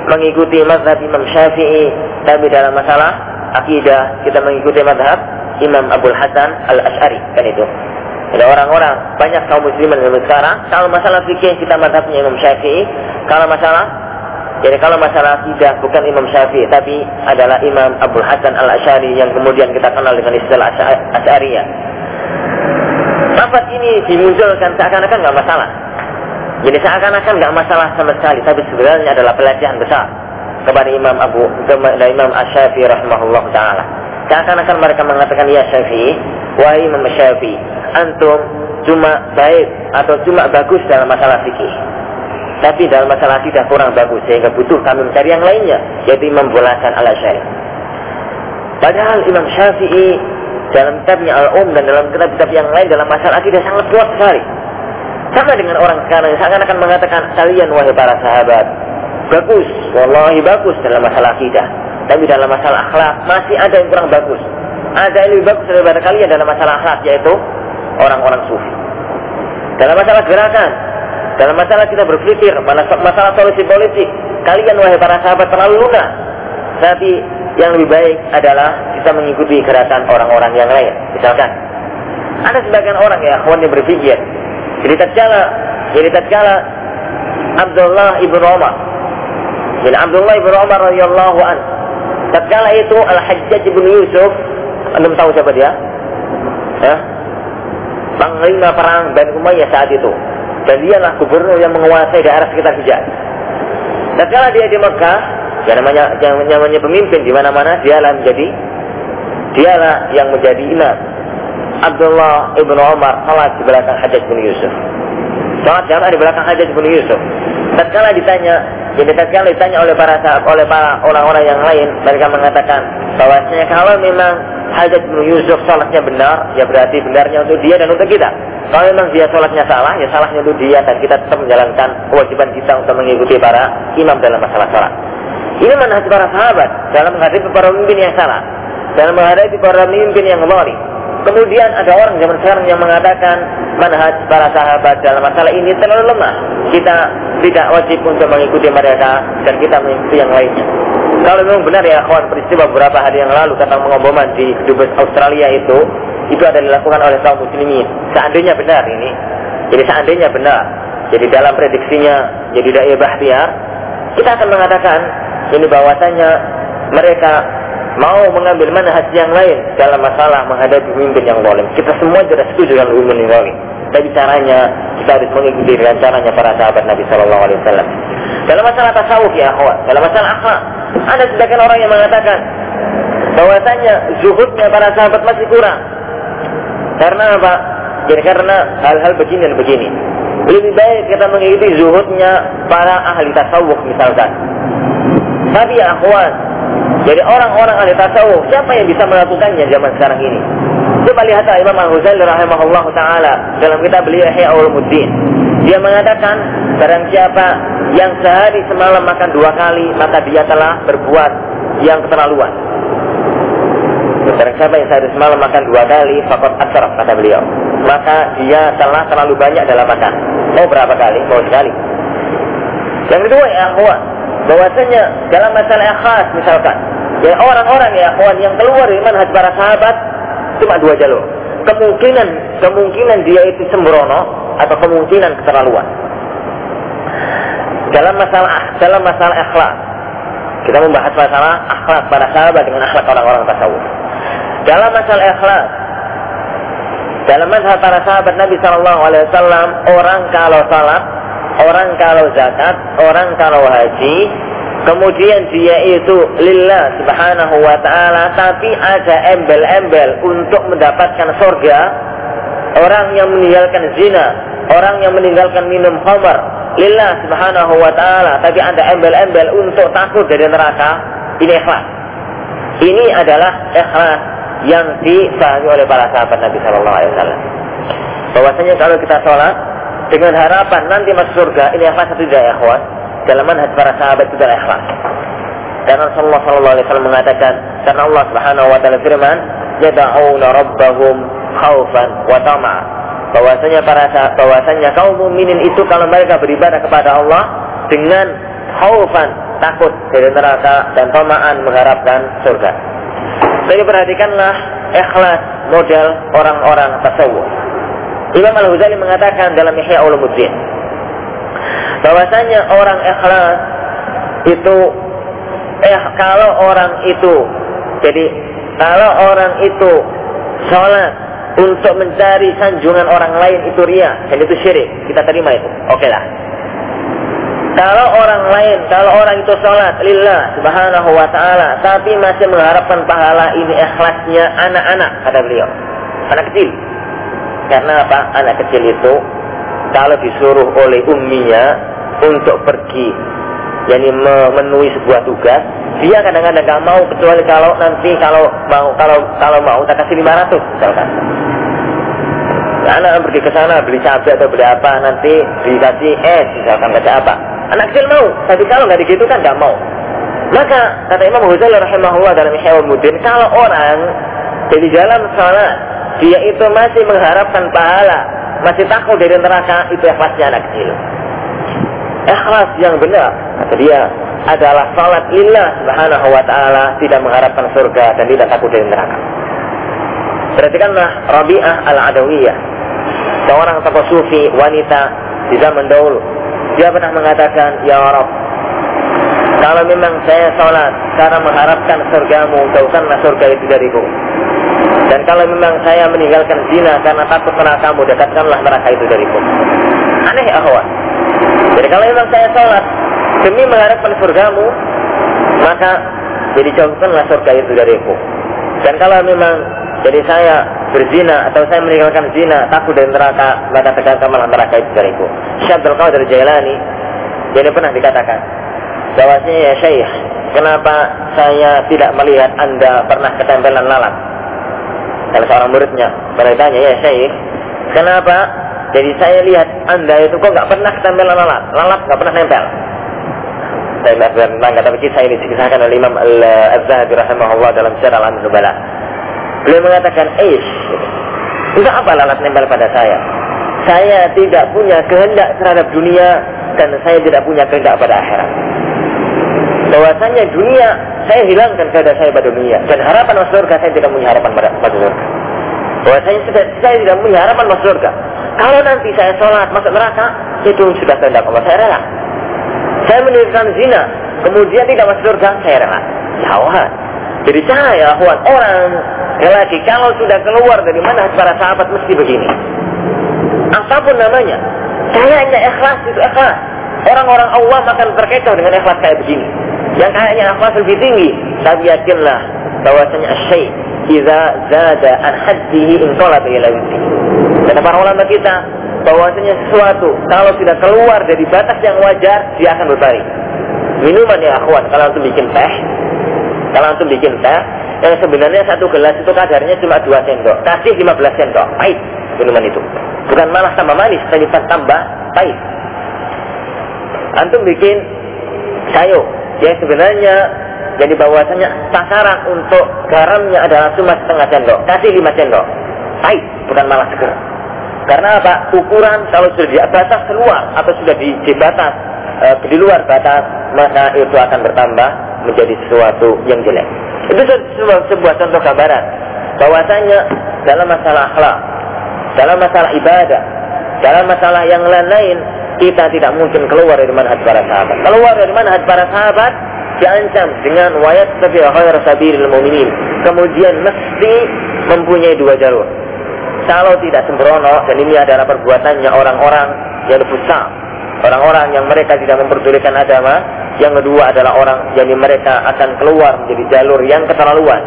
mengikuti mazhab Imam Syafi'i, tapi dalam masalah akidah kita mengikuti mazhab Imam Abdul Hasan Al Ashari kan itu. Ada orang-orang banyak kaum muslimin yang sekarang kalau masalah fikih kita mazhabnya Imam Syafi'i, kalau masalah jadi kalau masalah akidah bukan Imam Syafi'i tapi adalah Imam Abdul Hasan Al Ashari yang kemudian kita kenal dengan istilah Asy'ariyah. Lafaz ini dimunculkan seakan-akan nggak masalah. Jadi seakan-akan nggak masalah sama sekali, tapi sebenarnya adalah pelecehan besar kepada Imam Abu kepada Imam Asy-Syafi'i rahimahullah taala. Seakan-akan mereka mengatakan ya Syafi'i, wahai Imam Syafi'i, antum cuma baik atau cuma bagus dalam masalah fikih. Tapi dalam masalah tidak kurang bagus sehingga butuh kami mencari yang lainnya, yaitu Imam Bulasan al. Padahal Imam Syafi'i dalam kitabnya Al-Um dan dalam kitab-kitab yang lain dalam masalah akidah sangat kuat sekali. Sama dengan orang sekarang seakan-akan mengatakan kalian wahai para sahabat bagus, wallahi bagus dalam masalah akidah. Tapi dalam masalah akhlak masih ada yang kurang bagus. Ada yang lebih bagus daripada kalian dalam masalah akhlak yaitu orang-orang sufi. Dalam masalah gerakan, dalam masalah kita berpikir, masalah solusi politik, kalian wahai para sahabat terlalu lunak. Tapi yang lebih baik adalah kita mengikuti gerakan orang-orang yang lain. Misalkan, ada sebagian orang ya, kawan yang berpikir, jadi tatkala jadi tatkala Abdullah ibnu Umar jadi Abdullah ibnu Umar radhiyallahu an tatkala itu Al Hajjaj ibnu Yusuf anda tahu siapa dia? Ya? Panglima perang Bani Umayyah saat itu. Dan dialah gubernur yang menguasai daerah sekitar Hijaz. Tatkala dia di Mekah, ya namanya yang namanya pemimpin di mana-mana dialah menjadi dialah yang menjadi imam Abdullah ibnu Umar salat di belakang Hajjaj bin Yusuf. Salat jamaah di belakang Hajjaj bin Yusuf. Tatkala ditanya, jadi tatkala ditanya oleh para oleh para orang-orang yang lain, mereka mengatakan bahwasanya kalau memang Hajjaj bin Yusuf salatnya benar, ya berarti benarnya untuk dia dan untuk kita. Kalau memang dia salatnya salah, ya salahnya untuk dia dan kita tetap menjalankan kewajiban kita untuk mengikuti para imam dalam masalah salat. Ini manhaj para sahabat dalam menghadapi para pemimpin yang salah, dalam menghadapi para pemimpin yang zalim. Kemudian ada orang zaman sekarang yang mengatakan manhaj para sahabat dalam masalah ini terlalu lemah. Kita tidak wajib untuk mengikuti mereka dan kita mengikuti yang lainnya. Kalau memang benar ya kawan peristiwa beberapa hari yang lalu tentang pengeboman di Dubes Australia itu itu ada dilakukan oleh kaum muslimin. Seandainya benar ini, jadi seandainya benar, jadi dalam prediksinya jadi daya bahtiar, kita akan mengatakan ini bahwasanya mereka mau mengambil mana haji yang lain dalam masalah menghadapi pemimpin yang zalim. Kita semua tidak setuju dengan pemimpin yang zalim. Tapi caranya kita harus mengikuti dengan caranya para sahabat Nabi Shallallahu Alaihi Wasallam. Dalam masalah tasawuf ya akhwat, dalam masalah akhlak, ada sebagian orang yang mengatakan bahwasanya zuhudnya para sahabat masih kurang. Karena apa? Jadi karena hal-hal begini dan begini. Lebih baik kita mengikuti zuhudnya para ahli tasawuf misalkan. Tapi ya akhwat, jadi orang-orang ahli tasawuf, siapa yang bisa melakukannya zaman sekarang ini? Coba lihat Imam Al-Ghazali rahimahullah taala dalam kitab beliau Ihya Ulumuddin. Dia mengatakan barang siapa yang sehari semalam makan dua kali maka dia telah berbuat yang keterlaluan. Barang siapa yang sehari semalam makan dua kali fakot asraf kata beliau. Maka dia telah terlalu banyak dalam makan. Mau berapa kali? Mau sekali. Yang kedua ya bahwasanya dalam masalah ikhlas misalkan ya orang-orang ya kawan yang keluar dari manhaj para sahabat cuma dua jalur. Kemungkinan kemungkinan dia itu sembrono atau kemungkinan keterlaluan. Dalam masalah dalam masalah ikhlas kita membahas masalah akhlak para sahabat dengan akhlak orang-orang tasawuf. Dalam masalah ikhlas dalam masalah para sahabat Nabi Shallallahu Alaihi Wasallam orang kalau salat orang kalau zakat, orang kalau haji, kemudian dia itu lillah subhanahu wa ta'ala, tapi ada embel-embel untuk mendapatkan surga, orang yang meninggalkan zina, orang yang meninggalkan minum khamar, lillah subhanahu wa ta'ala, tapi ada embel-embel untuk takut dari neraka, ini ikhlas. Ini adalah ikhlas yang dipahami oleh para sahabat Nabi Shallallahu Alaihi Wasallam. Bahwasanya kalau kita sholat, dengan harapan nanti masuk surga ini ikhlas atau tidak ikhwan dalam manhaj para sahabat itu adalah ikhlas dan Rasulullah Shallallahu Alaihi Wasallam mengatakan karena Allah Subhanahu Wa Taala firman yada'una rabbahum khaufan wa tama'a bahwasanya para bahwasanya kaum mukminin itu kalau mereka beribadah kepada Allah dengan khaufan takut dari neraka dan tomaan mengharapkan surga. Jadi perhatikanlah ikhlas model orang-orang tasawuf. Imam Al-Ghazali mengatakan dalam Ihya Ulumuddin bahwasanya orang ikhlas itu eh kalau orang itu jadi kalau orang itu sholat untuk mencari sanjungan orang lain itu ria dan itu syirik kita terima itu. Oke lah. Kalau orang lain kalau orang itu sholat lillah subhanahu wa ta'ala tapi masih mengharapkan pahala ini ikhlasnya anak-anak kata beliau. Anak kecil karena apa? Anak kecil itu kalau disuruh oleh umminya untuk pergi yakni memenuhi sebuah tugas dia kadang-kadang nggak mau kecuali kalau nanti kalau mau kalau kalau mau tak kasih 500 misalkan. Anak pergi ke sana beli cabai atau beli apa nanti dikasih es misalkan kasih apa. Anak kecil mau tapi kalau nggak begitu kan nggak mau. Maka kata Imam Ghazali rahimahullah dalam Ihya Mudin kalau orang jadi dalam salat dia itu masih mengharapkan pahala masih takut dari neraka itu ikhlasnya anak kecil. Ikhlas yang benar. Kata dia adalah salat lillah subhanahu wa ta'ala tidak mengharapkan surga dan tidak takut dari neraka. Perhatikanlah Rabi'ah al-Adawiyah. Seorang tokoh sufi wanita di zaman dahulu. Dia pernah mengatakan ya Rabb kalau memang saya sholat karena mengharapkan surgamu jauhkanlah surga itu dariku dan kalau memang saya meninggalkan zina karena takut nerakamu dekatkanlah neraka itu dariku aneh akhwat jadi kalau memang saya sholat demi mengharapkan surgamu, maka jadi jauhkanlah surga itu dariku. Dan kalau memang jadi saya berzina atau saya meninggalkan zina, takut dari neraka, maka malah neraka itu dariku. Syekh Abdul Qadir Jailani, jadi pernah dikatakan, bahwasanya ya Syekh, kenapa saya tidak melihat Anda pernah ketempelan lalat? Kalau seorang muridnya bertanya, ya Syekh, kenapa jadi saya lihat anda itu kok nggak pernah ketempel lalat, lalat nggak pernah nempel. Saya nggak pernah tapi kisah ini dikisahkan oleh Imam Al-Zahabi rahimahullah dalam sejarah Al Nubala. Beliau mengatakan, Eish, enggak apa lalat nempel pada saya. Saya tidak punya kehendak terhadap dunia dan saya tidak punya kehendak pada akhirat. Bahwasanya dunia saya hilangkan kehendak saya pada dunia dan harapan masuk surga saya tidak punya harapan pada, pada surga. Bahwasanya saya, saya tidak punya harapan masuk surga. Kalau nanti saya sholat masuk neraka, itu sudah kehendak Allah. Saya rela. Saya meninggalkan zina, kemudian tidak masuk surga, saya rela. Jauhan. Jadi saya, akhwan, orang lagi kalau sudah keluar dari mana para sahabat mesti begini. Apa pun namanya, saya hanya ikhlas itu ikhlas. Orang-orang Allah akan terkecoh dengan ikhlas kayak begini. Yang kayaknya ikhlas lebih tinggi, tapi yakinlah bahwasanya syai' idza zada an haddihi inqalaba ila Kata para ulama kita, bahwasanya sesuatu kalau sudah keluar dari batas yang wajar, dia akan berbaring. Minuman ya akhwat, kalau untuk bikin teh, kalau untuk bikin teh, yang sebenarnya satu gelas itu kadarnya cuma 2 sendok, kasih 15 sendok, pahit minuman itu. Bukan malah tambah manis, tapi tambah pahit. Antum bikin sayur, yang sebenarnya jadi bahwasanya takaran untuk garamnya adalah cuma setengah sendok, kasih 5 sendok, pahit, bukan malah seger. Karena apa? Ukuran kalau sudah di batas keluar atau sudah di, di batas e, di luar batas, maka itu akan bertambah menjadi sesuatu yang jelek. Itu sebuah, sebuah contoh gambaran bahwasanya dalam masalah akhlak, dalam masalah ibadah, dalam masalah yang lain-lain kita tidak mungkin keluar dari manhaj para sahabat. Keluar dari manhaj para sahabat diancam dengan wayat tapi khair sabilil mu'minin. Kemudian mesti mempunyai dua jalur. Kalau tidak sembrono dan ini adalah perbuatannya orang-orang yang besar. Orang-orang yang mereka tidak memperdulikan agama. Yang kedua adalah orang yang mereka akan keluar menjadi jalur yang keterlaluan.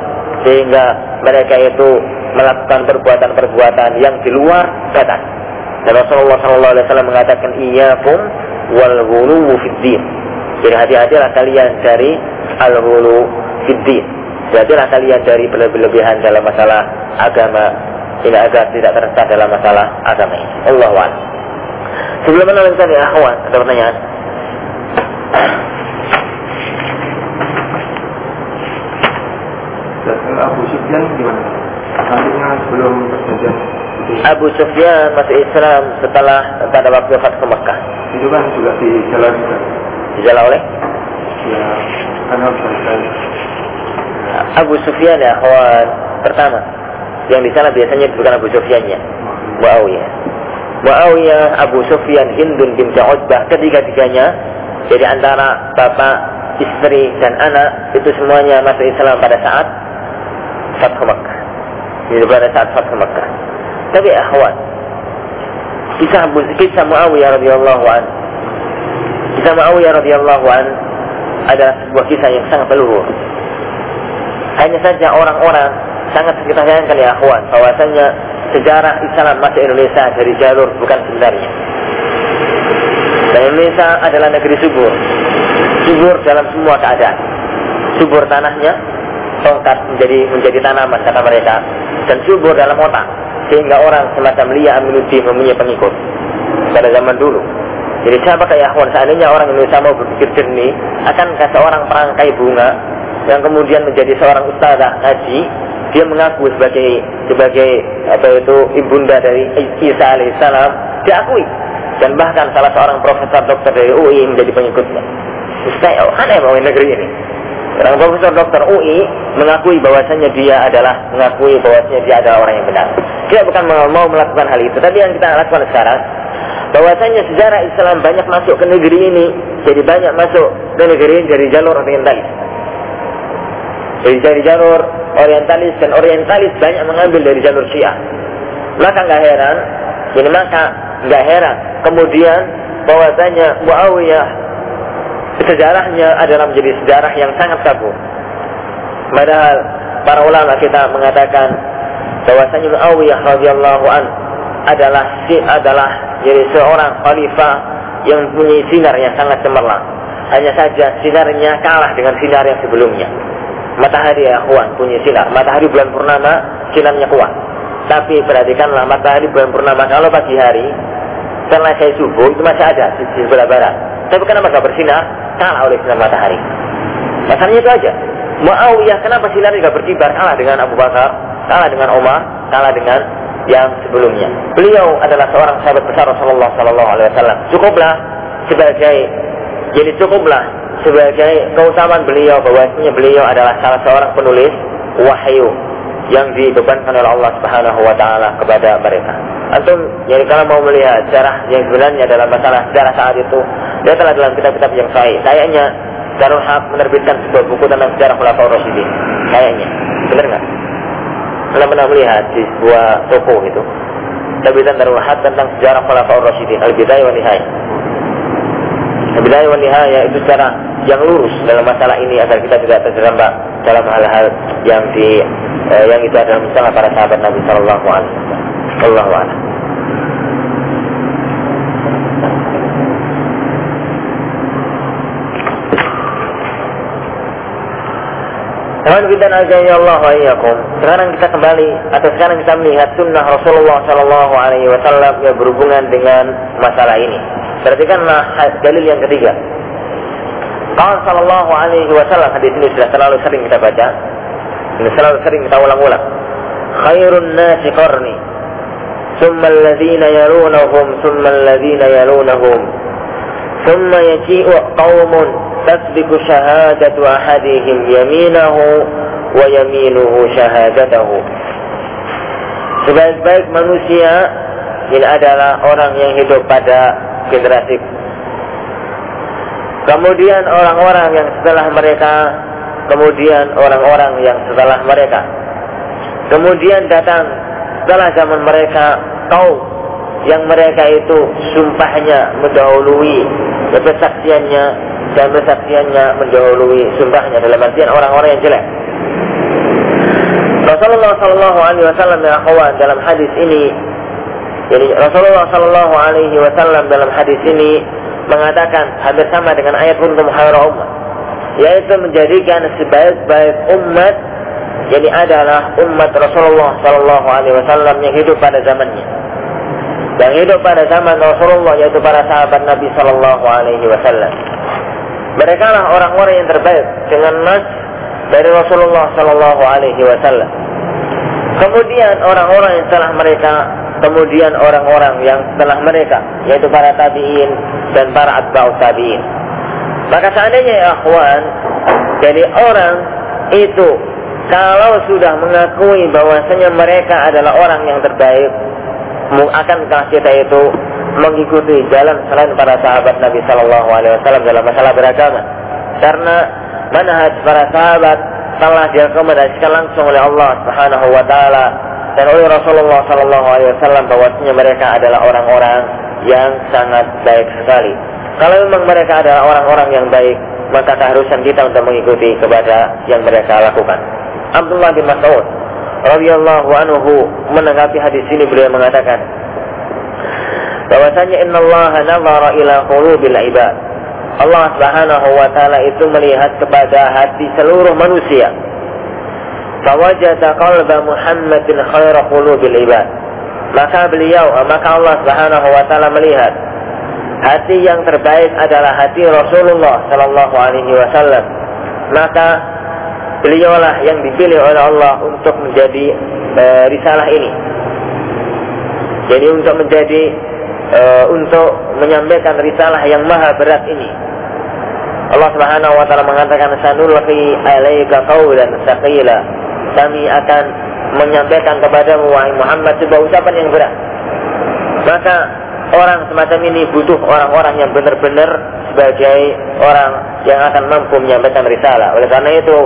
Sehingga mereka itu melakukan perbuatan-perbuatan yang di luar batas dan Rasulullah SAW mengatakan iyyakum wal ghuluwu fid jadi hati-hatilah kalian dari al ghulu fid din hati-hatilah kalian dari berlebihan dalam masalah agama sehingga agar tidak tersesat dalam masalah agama ini. Allah wa Sebelum melanjutkan ya akhwat, ada pertanyaan? Abu Sufyan gimana? Nantinya sebelum perjanjian Abu Sufyan masuk Islam setelah pada waktu Fathu Mekah. Itu kan juga di jalan Dijala oleh Ya, kan selesai. Abu Sufyan ya kawan pertama. Yang di sana biasanya bukan Abu Sufyannya, Muawiyah. Muawiyah, Abu Sufyan, Hindun bin Utbah, ketiga-tiganya jadi antara bapak, istri dan anak itu semuanya masuk Islam pada saat Fathu Makkah. Jadi pada saat Fathu Makkah. Tapi akhwat, kisah kisah Muawiyah radhiyallahu an, kisah Muawiyah radhiyallahu an adalah sebuah kisah yang sangat peluruh. Hanya saja orang-orang sangat kita sayangkan ya akhwan bahwasanya sejarah Islam masuk Indonesia dari jalur bukan sebenarnya. Dan Indonesia adalah negeri subur. Subur dalam semua keadaan. Subur tanahnya, tongkat menjadi menjadi tanaman kata mereka dan subur dalam otak sehingga orang semacam Lia Aminuddin mempunyai pengikut pada zaman dulu. Jadi siapa kayak Ahwan seandainya orang Indonesia mau berpikir jernih akan kasih orang perangkai bunga yang kemudian menjadi seorang ustazah ngaji dia mengaku sebagai sebagai apa itu ibunda dari Isa alaihissalam diakui dan bahkan salah seorang profesor dokter dari UI menjadi pengikutnya. Ustaz, aneh mau negeri ini. Seorang profesor dokter UI mengakui bahwasanya dia adalah mengakui bahwasanya dia adalah orang yang benar. Dia bukan mau melakukan hal itu, tapi yang kita lakukan sekarang bahwasanya sejarah Islam banyak masuk ke negeri ini, jadi banyak masuk ke negeri ini dari jalur orientalis. Jadi dari jalur orientalis dan orientalis banyak mengambil dari jalur Syiah. Maka nggak heran, jadi maka nggak heran kemudian bahwasanya Muawiyah sejarahnya adalah menjadi sejarah yang sangat tabu. Padahal para ulama kita mengatakan bahwasanya Muawiyah radhiyallahu an adalah si adalah jadi seorang khalifah yang mempunyai sinar yang sangat cemerlang. Hanya saja sinarnya kalah dengan sinar yang sebelumnya. Matahari ya kawan punya sinar. Matahari bulan purnama sinarnya kuat. Tapi perhatikanlah matahari bulan purnama kalau pagi hari selesai subuh itu masih ada di sebelah barat. Tapi kenapa gak bersinar? Kalah oleh sinar matahari. Masalahnya itu aja. Muawiyah kenapa sinarnya gak berkibar? Kalah dengan Abu Bakar, kalah dengan Umar, kalah dengan yang sebelumnya. Beliau adalah seorang sahabat besar Rasulullah Sallallahu Alaihi Wasallam. Cukuplah sebagai jadi cukuplah sebagai keutamaan beliau bahwasanya beliau adalah salah seorang penulis wahyu yang dibebankan oleh Allah Subhanahu wa taala kepada mereka. Antum jadi kalau mau melihat sejarah yang sebenarnya dalam masalah sejarah saat itu, dia telah dalam kitab-kitab yang sahih. Kayaknya Darul Haq menerbitkan sebuah buku tentang sejarah Khulafaur Rasyidin. Kayaknya. Benar nggak? Anda pernah melihat di sebuah toko itu terbitan Darul Haq tentang sejarah Khulafaur Rasyidin, Al-Bidayah wa Nihayah. Al-Bidayah wa Nihayah itu secara yang lurus dalam masalah ini agar kita tidak terjerembab dalam hal-hal yang di eh, yang itu adalah misalnya para sahabat Nabi Shallallahu Alaihi Wasallam. Ya. Sekarang kita kembali atau sekarang kita melihat sunnah Rasulullah Shallallahu Alaihi Wasallam yang berhubungan dengan masalah ini. Perhatikanlah dalil yang ketiga. Kalau Shallallahu Alaihi Wasallam hadis ini sudah terlalu sering kita baca, ini selalu sering kita ulang-ulang. Khairun nasi qarni. Summa alladhina yalunahum. Summa alladhina yalunahum. Summa yaji'u qawmun. Tasbiku syahadatu ahadihim yaminahu. Wa yaminuhu syahadatahu. Sebaik-baik manusia ini adalah orang yang hidup pada generasi. Kemudian orang-orang yang setelah mereka Kemudian orang-orang yang setelah mereka Kemudian datang setelah zaman mereka kaum yang mereka itu sumpahnya mendahului kesaksiannya dan kesaksiannya mendahului sumpahnya dalam artian orang-orang yang jelek. Rasulullah Shallallahu Alaihi Wasallam ya dalam hadis ini, jadi Rasulullah Shallallahu Alaihi Wasallam dalam hadis ini mengatakan hampir sama dengan ayat kuntum khairu umat, yaitu menjadikan sebaik-baik umat jadi adalah umat Rasulullah Shallallahu Alaihi Wasallam yang hidup pada zamannya. Yang hidup pada zaman Rasulullah yaitu para sahabat Nabi Shallallahu Alaihi Wasallam. Mereka lah orang-orang yang terbaik dengan nas dari Rasulullah Shallallahu Alaihi Wasallam. Kemudian orang-orang yang setelah mereka, kemudian orang-orang yang setelah mereka, yaitu para tabiin dan para atba'ut tabiin. Maka seandainya ya akhwan, jadi orang itu kalau sudah mengakui bahwasanya mereka adalah orang yang terbaik, akankah kita itu mengikuti jalan selain para sahabat Nabi Shallallahu Alaihi Wasallam dalam masalah beragama? Karena manhaj para sahabat telah direkomendasikan langsung oleh Allah Subhanahu Wa Taala dan oleh Rasulullah Shallallahu Alaihi Wasallam bahwasanya mereka adalah orang-orang yang sangat baik sekali. Kalau memang mereka adalah orang-orang yang baik, maka keharusan kita untuk mengikuti kepada yang mereka lakukan. Abdullah bin Mas'ud radhiyallahu anhu menanggapi hadis ini beliau mengatakan bahwasanya innallaha nazara ila qulubil ibad. Allah Subhanahu wa taala itu melihat kepada hati seluruh manusia. Fawajada qalba Muhammadin khaira qulubil ibad. Maka beliau, maka Allah Subhanahu wa taala melihat hati yang terbaik adalah hati Rasulullah sallallahu alaihi wasallam. Maka beliaulah yang dipilih oleh Allah untuk menjadi e, risalah ini. Jadi untuk menjadi e, untuk menyampaikan risalah yang maha berat ini. Allah Subhanahu wa taala mengatakan sanulqi alaika qawlan saqila. Kami akan menyampaikan kepadamu wahai Muhammad sebuah ucapan yang berat. Maka orang semacam ini butuh orang-orang yang benar-benar sebagai orang yang akan mampu menyampaikan risalah. Oleh karena itu,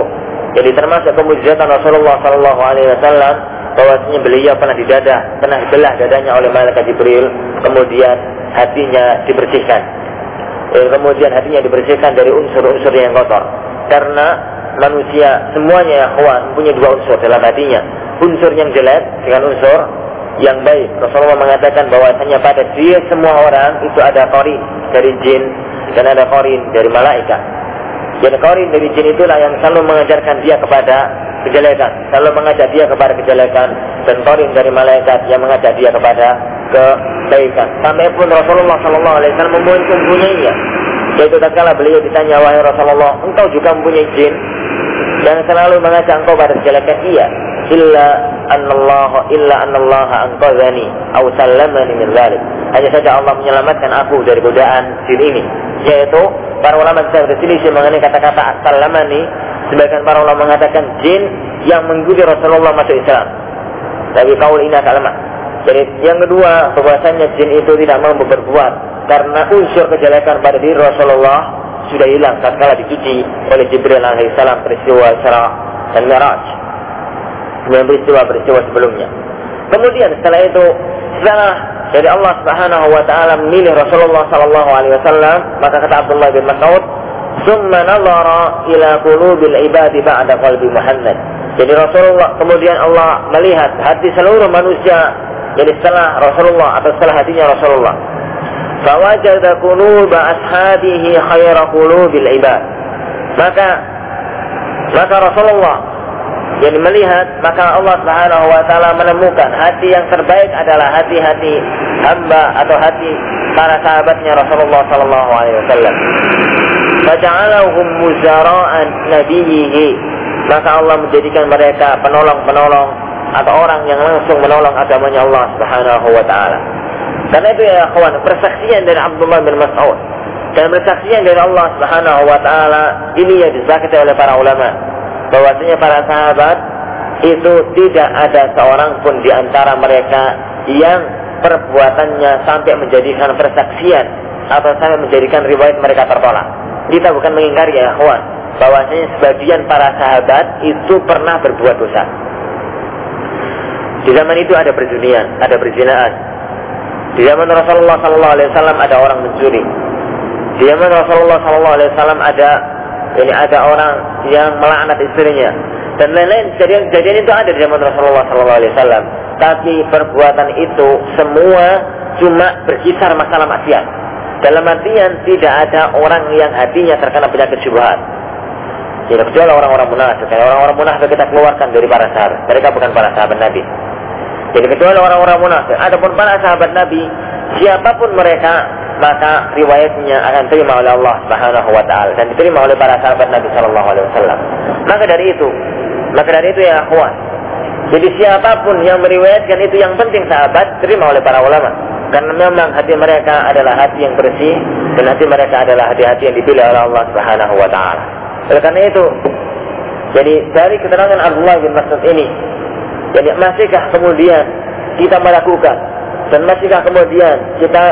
jadi termasuk kemujizatan Rasulullah Shallallahu Alaihi Wasallam bahwasanya beliau pernah didadah, pernah dibelah dadanya oleh malaikat Jibril, kemudian hatinya dibersihkan. Eh, kemudian hatinya dibersihkan dari unsur-unsur yang kotor. Karena manusia semuanya ya kawan punya dua unsur dalam hatinya. Unsur yang jelek dengan unsur yang baik. Rasulullah mengatakan bahwasanya pada dia semua orang itu ada korin dari jin dan ada korin dari malaikat. Jadi korin dari jin itulah yang selalu mengajarkan dia kepada kejelekan, selalu mengajak dia kepada kejelekan dan korin dari malaikat yang mengajak dia kepada kebaikan. Sampai pun Rasulullah Shallallahu Alaihi Wasallam mempunyainya. Yaitu tatkala beliau ditanya wahai Rasulullah, engkau juga mempunyai jin yang selalu mengajak engkau pada kejelekan? Iya. Illa anallahu illa anallaha anqadhani aw sallamani min dzalik. Hanya saja Allah menyelamatkan aku dari godaan jin ini. Yaitu para ulama bisa berselisih mengenai kata-kata sallamani. Sebagian para ulama mengatakan jin yang mengikuti Rasulullah masuk Islam. Tapi kaul ini agak. Jadi yang kedua, bahwasanya jin itu tidak mampu berbuat karena unsur kejelekan pada diri Rasulullah sudah hilang tatkala dicuci oleh Jibril alaihissalam peristiwa Isra dan Mi'raj dengan peristiwa-peristiwa sebelumnya. Kemudian setelah itu, setelah dari Allah Subhanahu wa taala memilih Rasulullah sallallahu alaihi wasallam, maka kata Abdullah bin Mas'ud, "Tsumma nazara ila qulubil ibadi ba'da qalbi Muhammad." Jadi Rasulullah kemudian Allah melihat hati seluruh manusia jadi setelah Rasulullah atau setelah hatinya Rasulullah. Fawajada quluba ashabihi khaira qulubil ibad. Maka maka Rasulullah jadi melihat maka Allah Subhanahu wa taala menemukan hati yang terbaik adalah hati-hati hamba atau hati para sahabatnya Rasulullah sallallahu alaihi wasallam. Faja'alahum muzara'an nabiyhi. Maka Allah menjadikan mereka penolong-penolong atau orang yang langsung menolong agamanya Allah Subhanahu wa taala. Karena itu ya kawan, persaksian dari Abdullah bin Mas'ud dan persaksian dari Allah Subhanahu wa taala ini yang disakiti oleh para ulama bahwasanya para sahabat itu tidak ada seorang pun di antara mereka yang perbuatannya sampai menjadikan persaksian atau sampai menjadikan riwayat mereka tertolak. Kita bukan mengingkari ya kawan, bahwasanya sebagian para sahabat itu pernah berbuat dosa. Di zaman itu ada perzunian, ada perzinaan. Di zaman Rasulullah Sallallahu Alaihi Wasallam ada orang mencuri. Di zaman Rasulullah Sallallahu Alaihi Wasallam ada ini ada orang yang melaknat istrinya dan lain-lain kejadian-kejadian itu ada di zaman Rasulullah Sallallahu Alaihi Wasallam. Tapi perbuatan itu semua cuma berkisar masalah maksiat. Dalam artian tidak ada orang yang hatinya terkena penyakit syubhat. Tidak kecuali orang-orang munafik. Orang-orang munafik kita keluarkan dari para sahabat. Mereka bukan para sahabat Nabi. Jadi kecuali orang-orang munafik. Adapun para sahabat Nabi, siapa pun mereka, maka riwayatnya akan terima oleh Allah Subhanahu wa taala dan diterima oleh para sahabat Nabi sallallahu alaihi wasallam. Maka dari itu, maka dari itu ya akhwan. Jadi siapa pun yang meriwayatkan itu yang penting sahabat terima oleh para ulama. Karena memang hati mereka adalah hati yang bersih dan hati mereka adalah hati-hati yang dipilih oleh Allah Subhanahu wa taala. Oleh karena itu, jadi dari keterangan Abdullah bin Mas'ud ini, jadi masihkah kemudian kita melakukan dan masihkah kemudian kita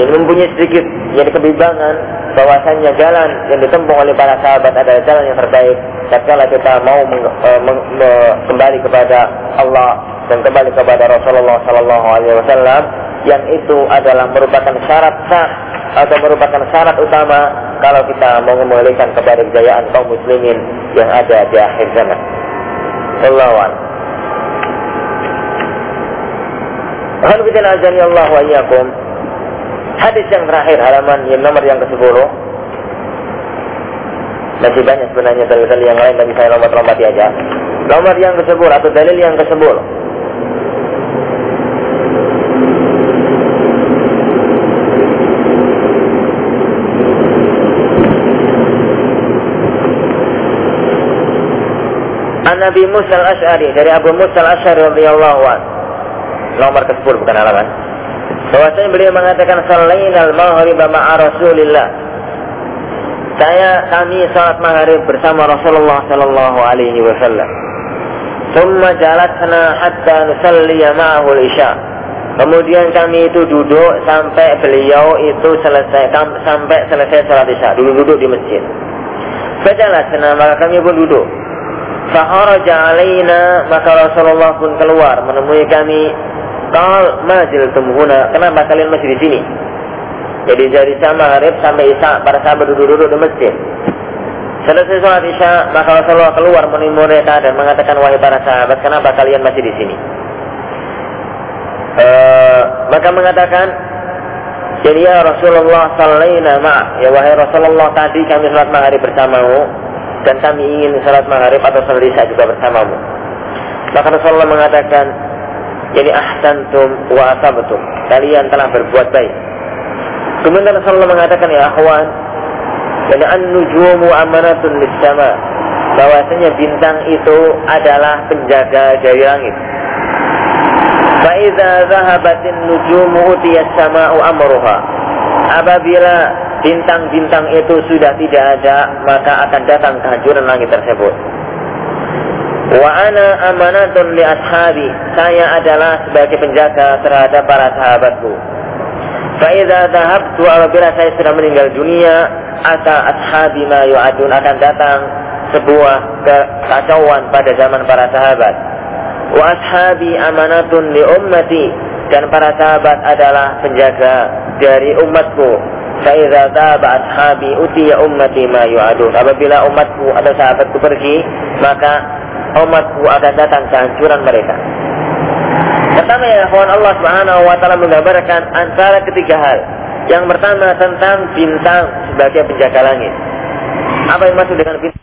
jadi mempunyai sedikit jadi kebimbangan bahwasanya jalan yang ditempuh oleh para sahabat adalah jalan yang terbaik tatkala kita mau meng, e, meng, me, kembali kepada Allah dan kembali kepada Rasulullah Sallallahu Alaihi Wasallam yang itu adalah merupakan syarat sah atau merupakan syarat utama kalau kita mau memulihkan kepada kejayaan kaum muslimin yang ada di akhir zaman. Allah Alhamdulillah azani Allah wa iyyakum. Hadis yang terakhir halaman yang nomor yang ke-10. Masih banyak sebenarnya dalil-dalil yang lain tapi saya lompat-lompati aja. Nomor yang ke-10 atau dalil yang ke-10. An Nabi Musa al-Ash'ari dari Abu Musa al-Ash'ari radhiyallahu anhu. Nomor ke-10 bukan halaman bahwasanya beliau mengatakan salainal maghrib ma'a Rasulillah. Saya kami salat maghrib bersama Rasulullah sallallahu alaihi wasallam. Thumma jalasna hatta nusalliya ma'ahu isya. Kemudian kami itu duduk sampai beliau itu selesai sampai selesai salat isya. Duduk-duduk di masjid. Fajalasna maka kami pun duduk. Faharaja alaina maka Rasulullah pun keluar menemui kami Kal majil tumuhuna. Kenapa kalian masih di sini? Jadi dari maghrib sampai isya para sahabat duduk-duduk di masjid. Selesai sholat isya, maka Rasulullah keluar menemui mereka dan mengatakan wahai para sahabat, kenapa kalian masih di sini? E, maka mengatakan, jadi ya Rasulullah sallaina ma' ya wahai Rasulullah tadi kami sholat maghrib bersamamu dan kami ingin sholat maghrib atau sholat isya juga bersamamu. Maka Rasulullah mengatakan, jadi ahsantum wa asabtum. Kalian telah berbuat baik. Kemudian Rasulullah mengatakan ya akhwan, jadi an-nujumu amanatun lis-sama. Bahwasanya bintang itu adalah penjaga dari langit. Fa idza zahabatin nujumu utiyas sama'u amruha. Apabila bintang-bintang itu sudah tidak ada, maka akan datang kehancuran langit tersebut. Wa ana amanatun li ashabi. Saya adalah sebagai penjaga terhadap para sahabatku. Faiza dhahabtu apabila saya sudah meninggal dunia, ata ashabi ma yu'adun akan datang sebuah kekacauan pada zaman para sahabat. Wa ashabi amanatun li ummati dan para sahabat adalah penjaga dari umatku. Faiza dhaba ashabi utiya ummati ma yu'adun. Apabila umatku atau sahabatku pergi, maka umatku akan datang kehancuran mereka. Pertama ya kawan Allah Subhanahu wa taala menggambarkan antara ketiga hal. Yang pertama tentang bintang sebagai penjaga langit. Apa yang maksud dengan bintang?